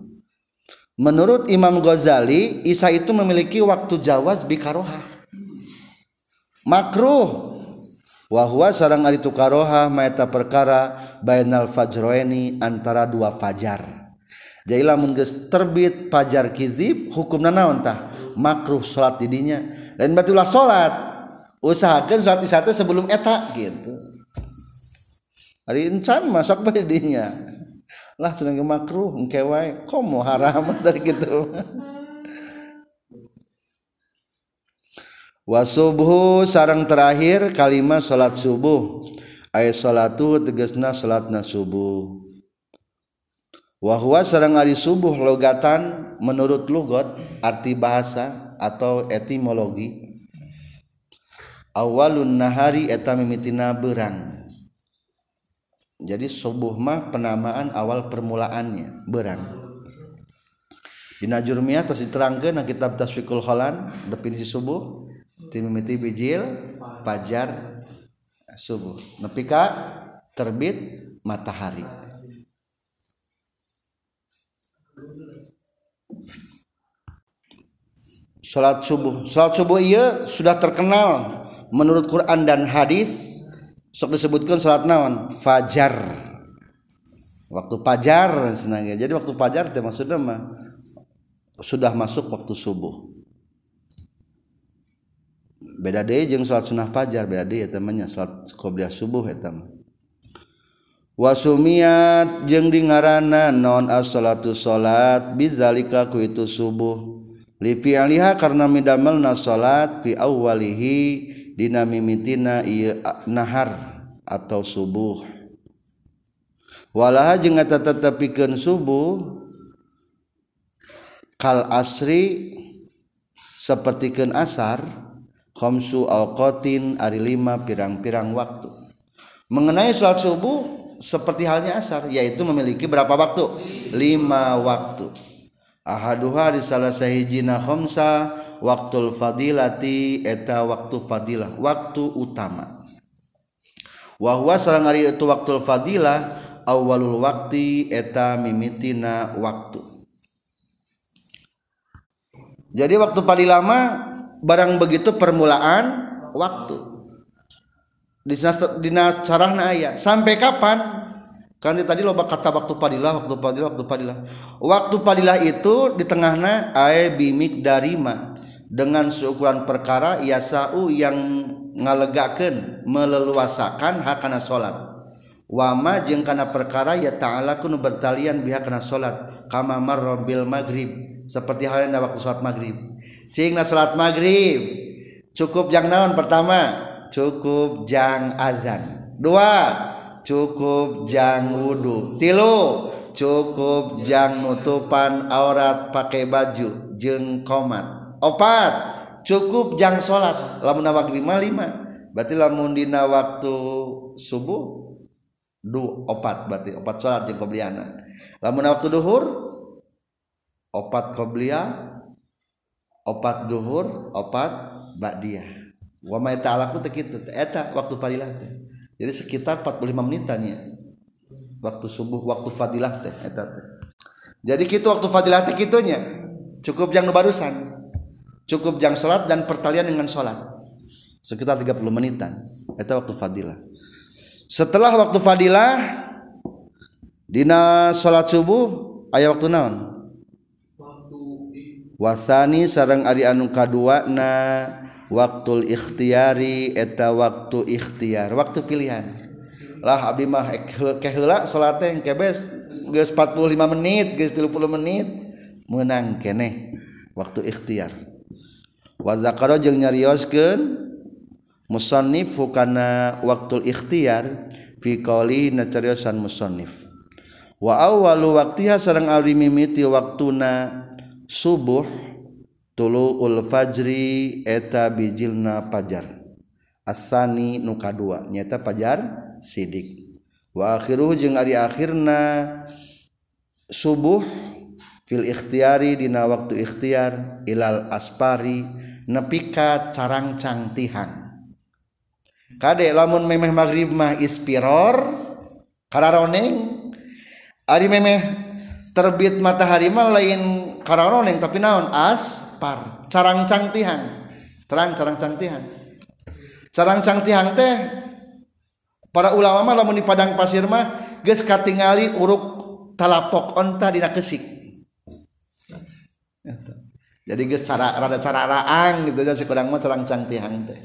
Speaker 1: Menurut Imam Ghazali isya itu memiliki waktu jawaz bi karohah. Makruh. Wahwa sarang ari tukaroha maeta perkara bainal fajroeni antara dua fajar. Jadi lamun geus terbit fajar kizib hukumna naon tah? Makruh salat didinya lain batulah salat usahakeun salat isya sebelum eta gitu. Hari encan masak bae dinya. Lah cenah makruh engke wae. Komo haram <laughs> dari gitu Wasubuh sarang terakhir kalimat salat subuh. Ayat salatu tegesna salatna subuh. Wahwa sarang ari subuh logatan menurut lugot arti bahasa atau etimologi awalun nahari eta mimitina berang. Jadi subuh mah penamaan awal permulaannya berang. Dina jurmiyah terus diterangkeun kitab Tasfiqul Khalan definisi subuh timimiti bijil pajar subuh. Nepi ka terbit matahari. Salat subuh. Salat subuh iya sudah terkenal menurut Quran dan hadis sok disebutkan salat naon? Fajar. Waktu fajar senangnya. Jadi waktu fajar teh maksudnya mah sudah masuk waktu subuh. Beda deh jeng sholat sunnah fajar beda deh temannya sholat qobliyah subuh eta wasumiat jeng di ngarana non as salatu salat bizalika ku itu subuh. Li fi'liha karena midamelna salat fi awwalihi dinamimitina nahar atau subuh. Walaha jeung eta tetepikeun subuh kal asri sapertikeun asar khamsu awqatin ari lima pirang-pirang waktu. Mengenai salat subuh seperti halnya asar yaitu memiliki berapa waktu? Lima waktu. Ahaduha di salah sahijina khamsa waktul fadilati eta waktu fadilah waktu utama. Wahwa sarang ari itu waktu fadilah awalul waktu eta mimitina waktu. Jadi waktu paling lama barang begitu permulaan waktu. Di dina carahna aya. Sampai kapan kan tadi loba kata waktu padilah waktu padilah waktu padilah waktu padilah itu di tengahna ae bimik darima dengan seukuran perkara yasau yang ngalegakan meleluasakan hakana salat wama jeung kana perkara ya ta'ala kunu bertalian biha kana salat kama marra bil maghrib. Seperti halnya waktu salat maghrib. Cing salat maghrib. Cukup jang naon? Pertama cukup jang azan. Dua cukup jang wudhu tilu cukup jang nutupan aurat pakai baju jeng komat. Opat cukup jang salat lamun awak lima lima. Berarti lamun dina waktu subuh du opat. Berarti opat salat jeng qobliyana. Lamun waktu duhur opat qobliyah opat duhur opat ba'diyah. Wa ma ta'ala ku teh. Eta waktu parilah teh. Jadi sekitar 45 menitan ya. Waktu subuh waktu fadilah teh eta teh. Jadi kitu waktu fadilah teh kitunya. Cukup yang barusan. Cukup jang sholat dan pertalian dengan sholat. Sekitar 30 menitan. Itu waktu fadilah. Setelah waktu fadilah dina salat subuh aya waktu naon? Wasani sarang ari anu kadua na waktu ikhtiari eta waktu ikhtiar. Waktu pilihan. Lah abdi mah keheula salat teh kebes geus 45 menit geus 30 menit menang keneh waktu ikhtiar. Wa zakara jeung nyarioskeun musannif kana waktu ikhtiar fi qauli nacariosan musannif. Wa awwalu waqtiha sareng abdi mimiti waktuna subuh tulu ul fajri eta bijilna pajar. Asani nuka dua nyata pajar sidik. Wa akhiruh jeung ari akhirna subuh fil ikhtiari dina waktu ikhtiar ilal aspari nepika carangcang tihang kade lamun memeh maghrib mah ispiror kararoneng ari memeh terbit matahari mah lain kararoneng tapi naon as aspar carang cangtihan. Terang carang cangtihan. Carang cangtihan teh para ulama mah lamun di padang pasir mah geus katingali uruk talapok onta dina kesik. Jadi geus cara rada cara raang gitu jadi kurang mah carang cangtihan teh.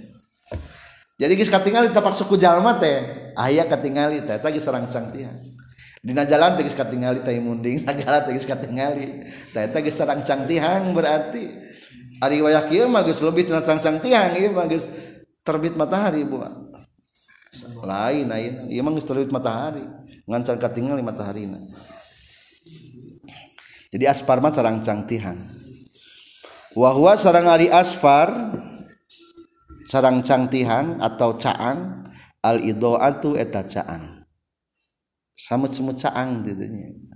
Speaker 1: Jadi geus katingali tapak suku jalma teh aya katingali teh teh serang cangtihan. Dina jalan teh geus katingali teh munding sagala teh geus katingali teh teh geus sarang cangtihan berarti ari wayah kieu mah geus leuwih tina cangtihan ieu mah geus terbit matahari bu. Lain lain ieu mah geus terbit matahari ngan katingali mataharina. Jadi aspar mah sarang cangtihan. Wahwa sarang ari asfar sarang cangtihan atau caang al idoatu eta caang samut semut caang didinya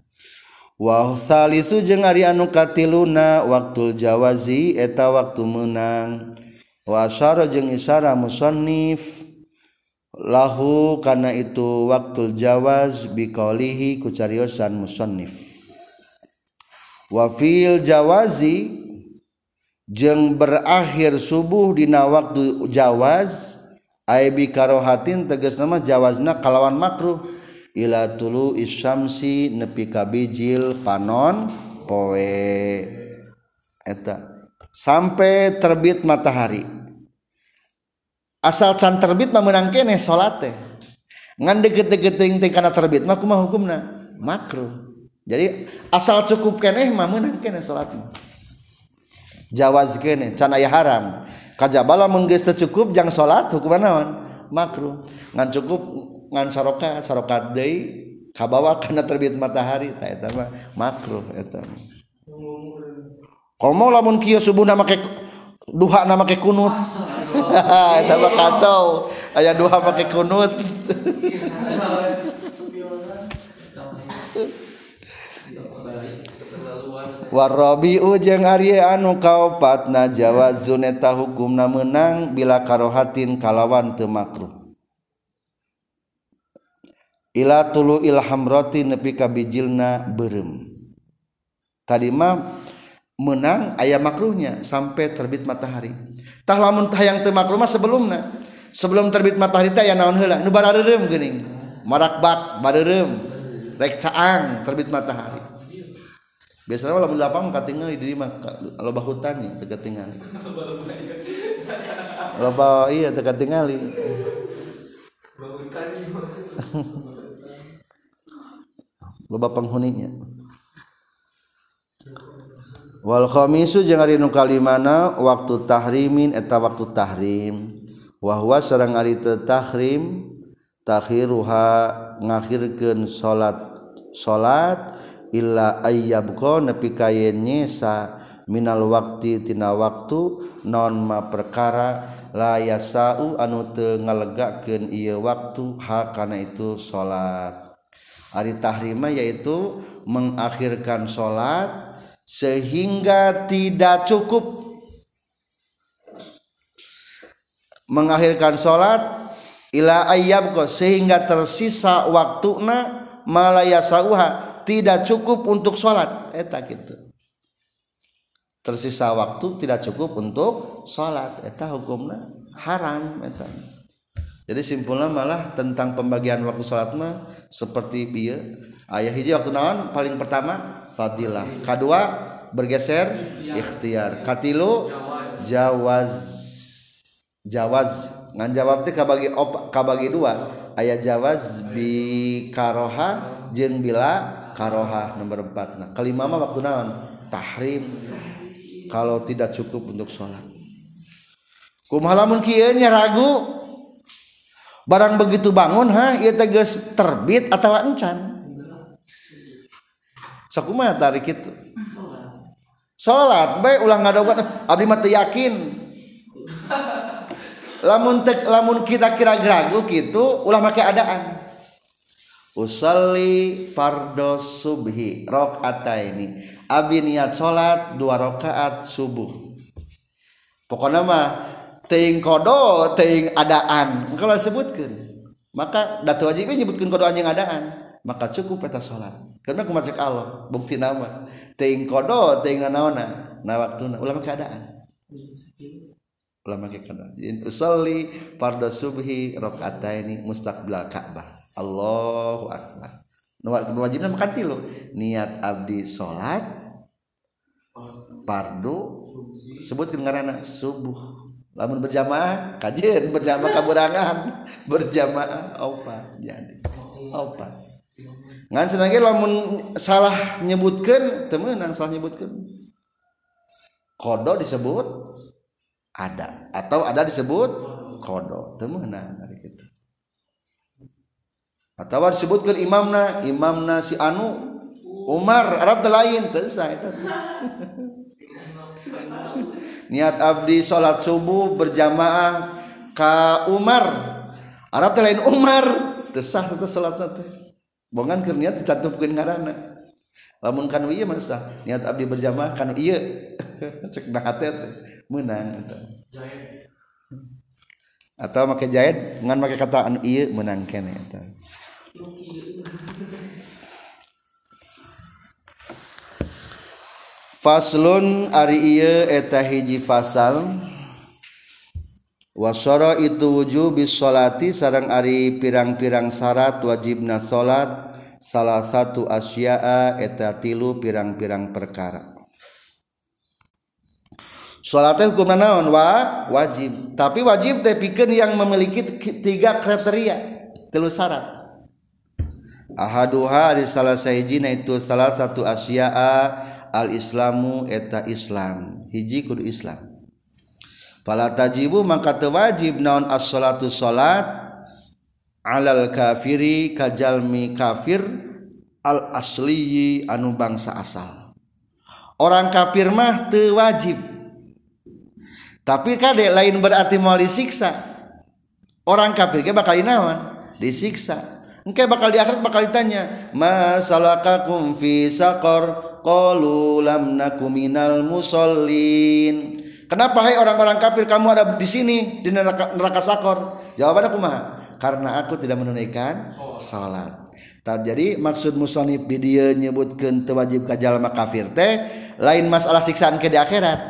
Speaker 1: Wahsalisu jeung Ari anu katiluna waktu jawazi eta waktu menang wasara jeung isara musannif lahu kana itu waktu jawaz biqaulihi kucariosan musannif wa fil jawazi jeung berakhir subuh dina waktu jawaz ay bi karohatin tegas nama jawazna kalawan makruh. ila tulu isyamsi nepi kabijil panon poe. Eta. Sampai terbit matahari. Asal can terbit mah menang keneh salat teh. Ngan deket-deket teh kana terbit mah kumaha hukumna? Makruh. Jadi asal cukup keneh mah menang keneh salat mah. Jawaz keneh can aya haram. Kajabala mun geus cukup jang salat hukuman naon? Makruh. Ngan cukup ngan saroka sarokat deui kabawa kana terbit matahari tak eta mah makruh eta komo lamun kieu subuh nama make duha nama make kunut. <laughs> Eta mah kacau. Aya duha make kunut. <laughs> Warobi ujeng Arye anu kaopatna Jawa zuneta hukumna menang bila karohatin kalawan temakruh ila tulu ilhamroti nepi ka bijilna berem. Tadi mah menang ayam makruhnya sampai terbit matahari. Tah lamun tah yang teu makruh mah sebelumna. Sebelum terbit matahari teh aya naon heula? Nu barareureum geuning. Marakbak bareureum rek caang terbit matahari. Biasanya lamun lapang katinggal di dieu mah loba hutan nih teu katingali loba iya teu katingali loba <laughs> loba penghuninya. Wal khamisu jeung ari nu kalimana waktu tahrimin eta waktu tahrim. Wa huwa sareng ari teu tahrim takhiruha ngakhirkeun salat salat illa ayyabqa nepi ka nyesa. Minal waqti tina waktu non ma perkara la yasau anu teu ngalegakeun ieu waktu ha kana itu salat. Ari tahrima yaitu mengakhirkan salat sehingga tidak cukup. Mengakhirkan sholat ila ayyab sehingga tersisa waktuna malaya sauha tidak cukup untuk sholat. Eta gitu tersisa waktu tidak cukup untuk sholat. Eta hukumnya haram eta jadi simpulnya malah tentang pembagian waktu salat mah seperti bieu ayah hiji waktu naon? Paling pertama fadilah. Kedua bergeser ikhtiar. Katilu jawaz. Jawaz. Ngan jawab teh kabagi op, kabagi dua. Ayah jawaz bi karoha jeung bila karoha. Nomor empat. Nah kelima mah waktu naon? Tahrim. Kalau tidak cukup untuk sholat. Kumalamun kieu nya ragu? Barang begitu bangun ha ieu tegas terbit atau encan. Sakumaha tarik itu salat baik ulang ngadogan abdi mah yakin. Lamun tek lamun kita kira ragu gitu ulah make adaan. Usalli fardo subhi ini abi niat salat dua rakaat subuh. Pokoknya mah teing kodo teing adaan. Kalau disebutkan maka datu wajib nyebutkan kodo anjing adaan. Maka cukup peta salat karena aku macam Allah bukti nama. Teing kodo teing nanaona na waktu ulama keadaan ulama keadaan usolli fardu subhi ini mustaqbil Ka'bah Allahu akbar. Nu wajibna makan tilu niat abdi salat fardu sebutkan ngaranna subuh lamun berjamaah kajian berjamaah kaburangan. <laughs> Berjamaah opa jadi opa. Ngan senangnya lamun salah nyebutkan temenang salah nyebutkan kodo disebut ada atau ada disebut kodo temenang dari itu atau disebutkan imamna imamna si anu Umar Arab lain terus <laughs> itu niat Abdi salat subuh berjamaah Ka Umar. Arab lain Umar. Tesah atau salat bongan ke niat dicantumkan karena lamun kan iya masa niat Abdi berjamaah kan iya <laughs> cek nah menang atau atau pakai jahit ngan pakai kata anu iya menang kene eta. Faslun ari iya eta hiji fasal. Wasoro itu wujud bis sarang ari pirang-pirang syarat wajibna salat salah satu asya'a eta tilu pirang-pirang perkara. Salatnya hukum naon? Wa wajib. Tapi wajib teh pikeun yang memiliki tiga kriteria telu syarat. Ahaduha di salah sahijina itu salah satu asya'a al-islamu eta Islam. Hiji kudu Islam. Pala tajibu maka tewajib naon as-salatu salat alal kafiri kajalmi kafir al asliyi anu bangsa asal. Orang kafir mah teu wajib. tapi kadek lain berarti mau disiksa. Orang kafir ge bakal inawan disiksa. Engke bakal di akhirat bakal ditanya masalakakum fi saqar? Qalu lam nakum minal musallin. Kenapa hai orang-orang kafir kamu ada di sini di neraka, neraka sakor jawabannya kumaha karena aku tidak menunaikan salat. Jadi maksud musonib video nyebutkan wajib kajalma kafir teh lain masalah siksaan ke di akhirat.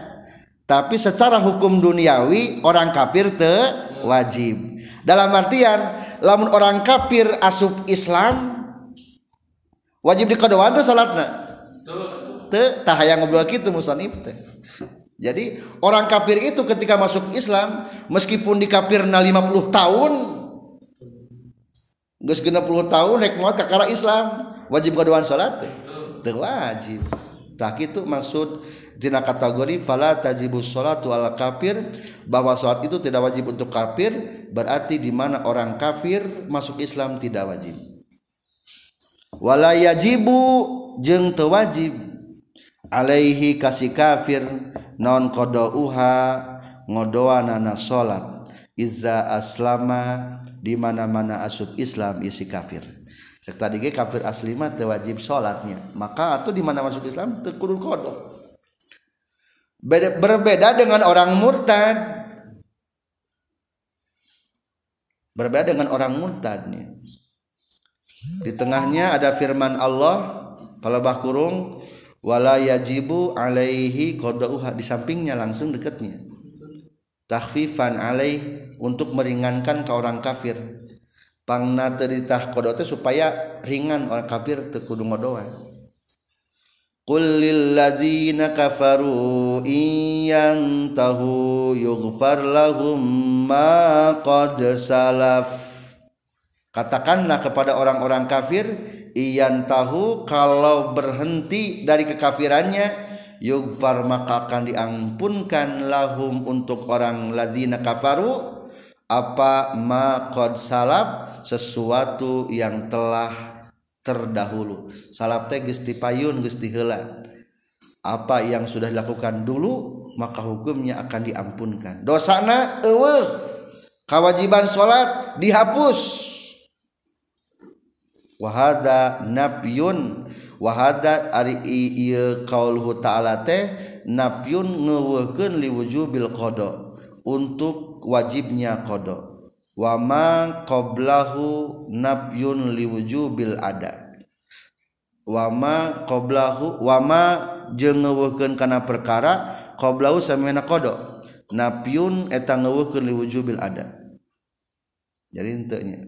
Speaker 1: Tapi secara hukum duniawi orang kafir te wajib dalam artian lamun orang kafir asup Islam wajib dikodoan teh salatna. Te tah hayang ngobrol kitu musannif teh. Jadi orang kafir itu ketika masuk Islam meskipun di kafirna 50 tahun geus 60 tahun rek moal kakara Islam wajib kodoan salat teh. Wajib. Tak itu maksud Dina kategori fala tajibu sholatu ala kafir bahwa sholat itu tidak wajib untuk kafir berarti di mana orang kafir masuk Islam tidak wajib. Wala yajibu jeung teu alaihi kasih kafir non qadauha ngodoanana salat izza aslama di mana-mana asub Islam isi kafir. Cek tadi kafir asli mah teu wajib salatnya. Maka atuh di mana masuk Islam teu kudu qada berbeda dengan orang murtad berbeda dengan orang murtad nih. Di tengahnya ada firman Allah palabah kurung wala yajibu alaihi qada'uha. Di sampingnya langsung dekatnya. Takhfifan alaih untuk meringankan ke orang kafir. Pangna teu ditah supaya ringan orang kafir teu kudu ngodoan Qul lilladzina kafaru in yantahu yughfar lahum ma qad salaf. Katakanlah kepada orang-orang kafir iyan tahu kalau berhenti dari kekafirannya yughfar maka akan diampunkan lahum untuk orang lazina kafaru. Apa ma qad salaf sesuatu yang telah terdahulu. Salap teh geus payun geus heula apa yang sudah dilakukan dulu maka hukumnya akan diampunkan. Dosana eueuh. Kewajiban salat dihapus. Wahada nafyun. Wahada ari ieu qauluhu ta'ala teh nafyun ngeuweuhkeun liwujubil qada. Untuk wajibnya qada wama qoblahu nafyun liwujubil ada wama qoblahu wama jeung ngeuweuhkeun kana perkara qoblahu samena qada. Nafyun eta ngeuweuhkeun liwujubil ada jadi entenya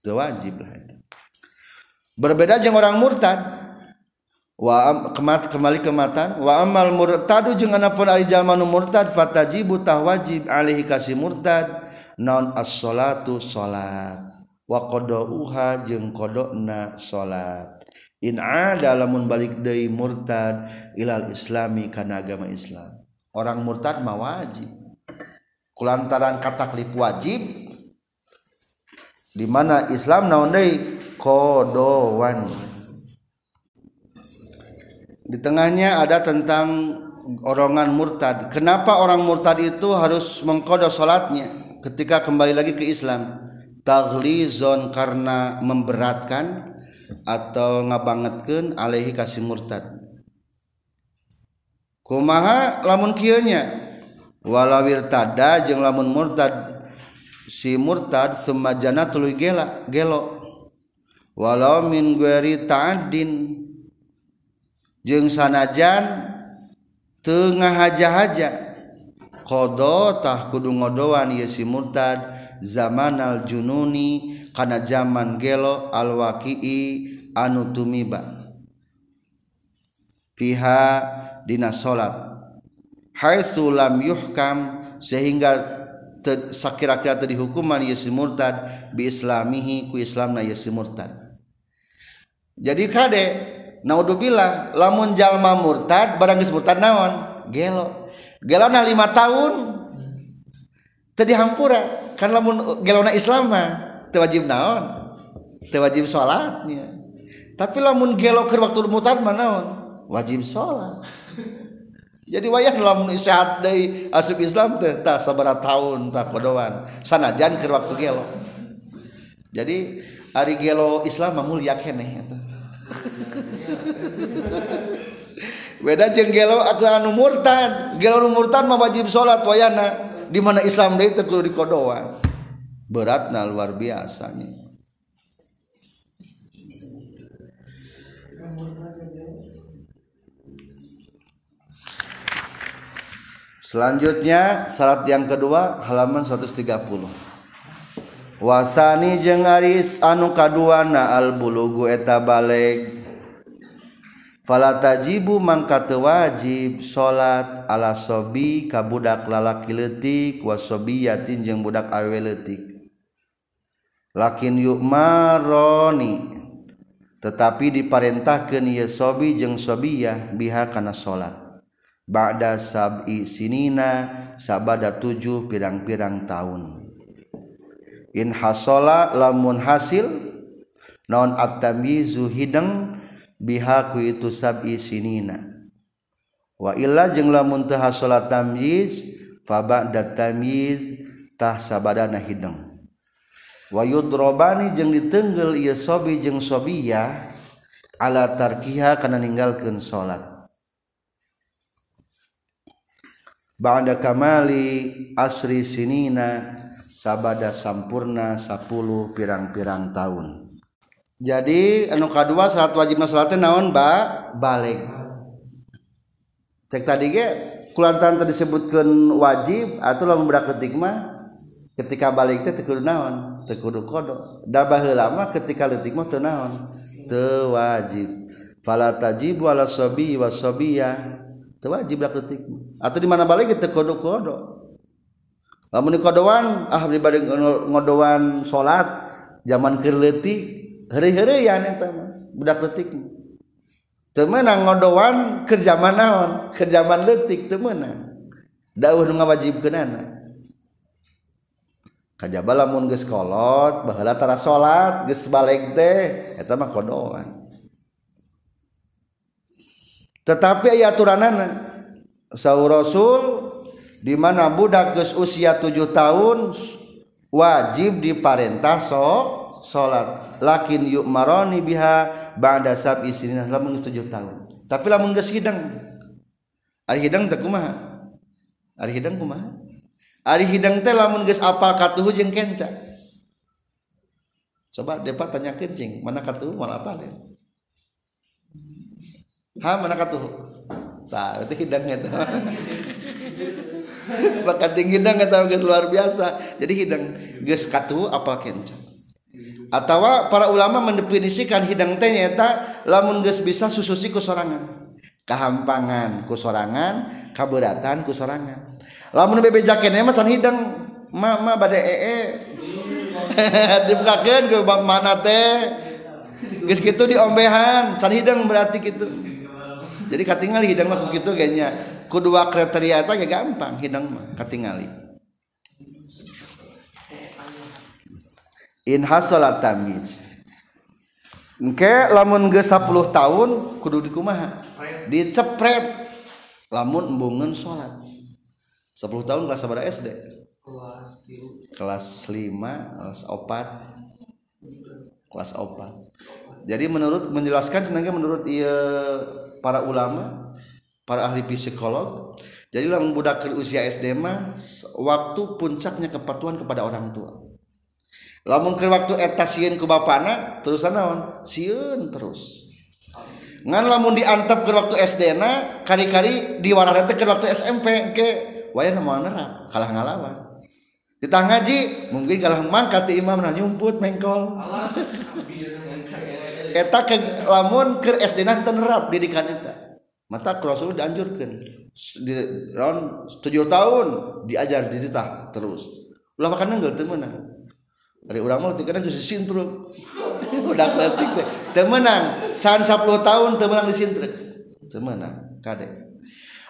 Speaker 1: itu wajib lah itu berbeda jeung orang murtad. wa kemat kembali kematan wa amal murtadu jeung anapun ari jalma nu murtad fatajibu tah wajib alaihi kasih murtad. Naon as-salatu salat. Wa qadauha jeung qadona salat. In ada lamun balik deui murtad ilal islami kana agama Islam. Orang murtad mah wajib. Kulantaran kataklip wajib di mana Islam naon deui? Qadowan di tengahnya ada tentang orongan murtad. Kenapa orang murtad itu harus mengkodok sholatnya ketika kembali lagi ke Islam? Taglizon karena memberatkan atau ngabangetkan alaihi kasih murtad. Kumaha lamun kieunya walawirtada jeung lamun murtad si murtad semajana tuluy gela gelo walau min gueri ta'addin jeung sanajan tengah haja-haja qadotah kudu ngodoan ieu si murtad. Zaman al jununi kana zaman gelo al waqii anu tumiba. Fiha dina salat haitsu lam yuhkam sehingga sakira-kira tadi hukuman ieu si murtad bi islamihi ku islamna ieu si murtad. Jadi kade naudzubillah lamun jalma murtad barang geus murtad naon? Gelo. Gelo na 5 tahun tadi hampura kan lamun gelona islam mah teu wajib naon? Teu wajib salatnya tapi lamun gelo keur waktu murtad mah naon? Wajib sholat. <laughs> Jadi wayah dalam sehat dari asup Islam teh tak sabar tahun tak kodoan. Sanajan ke waktu gelo. Jadi hari gelo Islam mulia kene beda jeung gelo atau anu murtad. Gelo anu murtad mah wajib sholat wayana. Di mana Islam deui teh kudu dikodoan. Beratna luar biasa nih Selanjutnya syarat yang kedua halaman 130. wasani jeung Aris anu kaduana albulugu eta Baleg falatajibu mangka teu wajib salat ala sobi ka budak lalaki leutik wa sobiyatin jeung budak awe leutik. Lakin yukmaroni tetapi diparentahkeun ieu sobi jeung sobiyah biha kana salat ba'da sab'i sinina sabada tujuh pirang-pirang tahun. In hasola lamun hasil non at-tamyizu hideng biha ku itu sab'i sinina. Wa illa jeung lamun teu hasola tamyiz fa ba'da tamyiz tah sabadana hideng. Wa yudrobani jeung ditenggel ieu sobi jeung sobiyah ala tarkiha kana ninggalkeun salat ba'da kamali asri sinina sabada sampurna 10 pirang-pirang tahun jadi anu kedua salat wajib salat naon ba? Balik. Cek tadi ge kulantan disebutkan wajib atau lamun berak ketik mah ketika balik teh tekudu naon tekudu kodo baheula lama ketika letik mah teu naon teu wajib. Fala tajib wala sobi wa sobiyah wajib berak atau di mana balik teh kodo kodo lamun kodoan ah dibari ngodoan salat zaman keur hari hari ya eta budak leutik temenang ngodoan kerja manaon naon keur letik leutik teu meunang. Dawuh nu ngawajibkeunana. Kajaba lamun geus kolot baheula tara salat geus balik teh eta mah kodoan tetapi aya aturanana sahur rasul di mana budak geus usia tujuh tahun wajib diparentah so salat lakin yuk maroni biha ba'da sab isrina lamun tujuh tahun. Tapi lamun geus hidang. Ari hidang teh kumaha? Ari hidang kumaha? Ari hidang teh lamun geus apal katuhu jeung kenca. Coba depa tanya kencing mana katuhu mana apal ya? Ha mana katuh tah itu hidang eta <laughs> bakat tinggi hidang eta geus luar biasa. Jadi hidang geus katuh apal kencang atau para ulama mendefinisikan hidang teh eta lamun geus bisa sususi ku sorangan. Kahampangan ku sorangan kaberatan lamun bebeja keneh mah hidang ma ma bade ee. <laughs> Dibukakeun ke mana teh. Geus kitu diombehan can hidang berarti kitu. Jadi katingali hidang mah begitu kayaknya kedua kriteria itu ya gampang hidang mah katingali in hasolat tamiz. Oke, lamun ge 10 tahun kudu dikumaha. Dicepret. Lamun embungeun salat 10 tahun kelas sabaraha SD? Kelas kelas 5 kelas 4 kelas 4 jadi menurut menjelaskan senangnya menurut iya para ulama para ahli psikolog jadilah membudak ke usia SD mah waktu puncaknya kepatuhan kepada orang tua. Lamun ke waktu etasian ke bapakna terus naon sieun terus. Ngan lamun diantap ke waktu SD na kari-kari di warna ke waktu SMP ke? Waya mau nerap kalah ngalawan. Di ngaji mungkin kalah mangkat imam nah nyumput mengkol. Eta ke lamun ke SD na nerap didikan eta mata Rasul dianjurkan. Di round tujuh tahun diajar dititah terus. Ulah makan nenggel temenan dari orang mau kadang jadi sintruk <laughs> udah ketik teh temenang can 10 tahun temenang di sintruk temenang kade.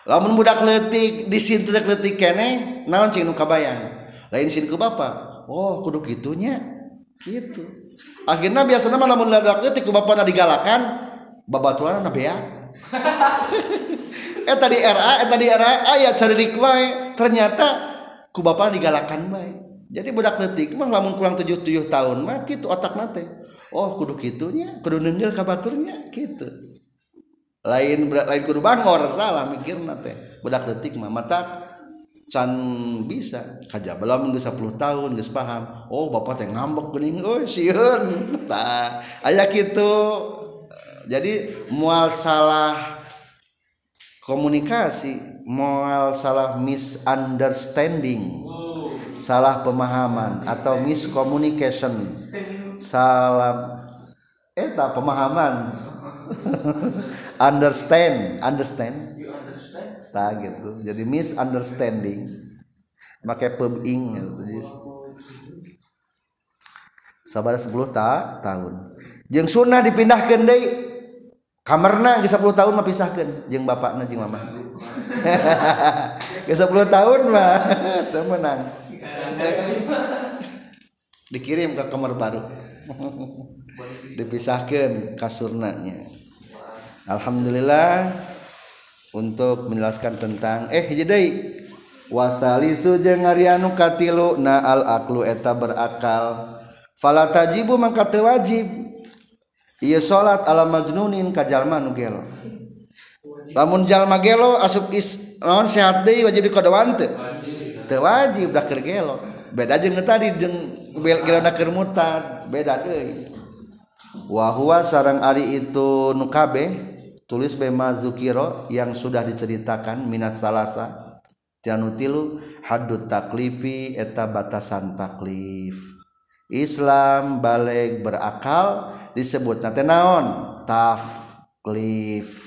Speaker 1: Lamun budak letik di sintruk letik kene naon cing nu kabayang? Lain sin ke bapak oh kudu gitunya gitu. Akhirnya biasanya malah budak letik ku bapak digalakan babaturan na <laughs> eh tadi RA eh tadi RA ayat cari wae ternyata ku bapak digalakan baik jadi budak letik mah lamun kurang tujuh tujuh tahun mah gitu otak nate. Oh kudu gitunya kudu nenjel kabaturnya gitu lain lain kudu bangor salah mikir nate. Budak letik mah mata can bisa. Kaja belum geus 10 tahun geus paham. Oh bapak teh ngambek geuning oh sieun <laughs> tah aya kitu jadi mual salah komunikasi mual salah misunderstanding salah pemahaman atau miscommunication. Salam eta pemahaman. <laughs> Understand understand. Tak gitu. Jadi misunderstanding. Pakai pebing gitu sabar 10 ta tahun. Jeung sunnah dipindahkan deui kamarna geus 10 tahun mah pisahkeun jeung bapakna jeung mama geus 10 tahun mah <laughs> teu menang dikirim ke kamar baru. <laughs> Dipisahkan kasurnanya Alhamdulillah untuk menjelaskan tentang eh jadi wasalisu jeung arianu katilu na al aklu eta berakal. Fala tajibu mangka wajib ieu salat ala majnunin ka jalma nu gelo. Lamun jalma gelo asup is naon sehat deui wajib dikodowan teu teu wajib dah keur gelo. Beda jeung tadi jeung gelona keur mutad. Beda deui. Wa huwa sarang ari itu nu kabeh tulis bema zukiro yang sudah diceritakan minat salasa. Tianu tilu haddut taklifi eta batasan taklif Islam balik berakal disebut nate naon taklif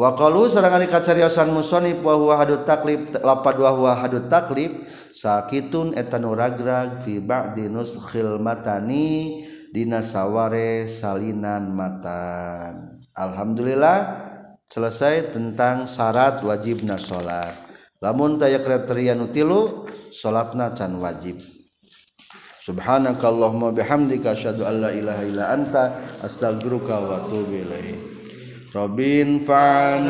Speaker 1: Waqalu sareng ari kacariosan musonif wa huwa hadut taklif lapad wa huwa hadut taklif sakitun eta nuragrag fi ba'di nuskhil matani dina saware salinan matan. Alhamdulillah selesai tentang syarat wajibna salat. Lamun taya kriteria nu tilu salatna can wajib. Subhanakallahumma bihamdika asyhadu an la ilaha illa anta astaghfiruka wa atubu ilaik. Robin fan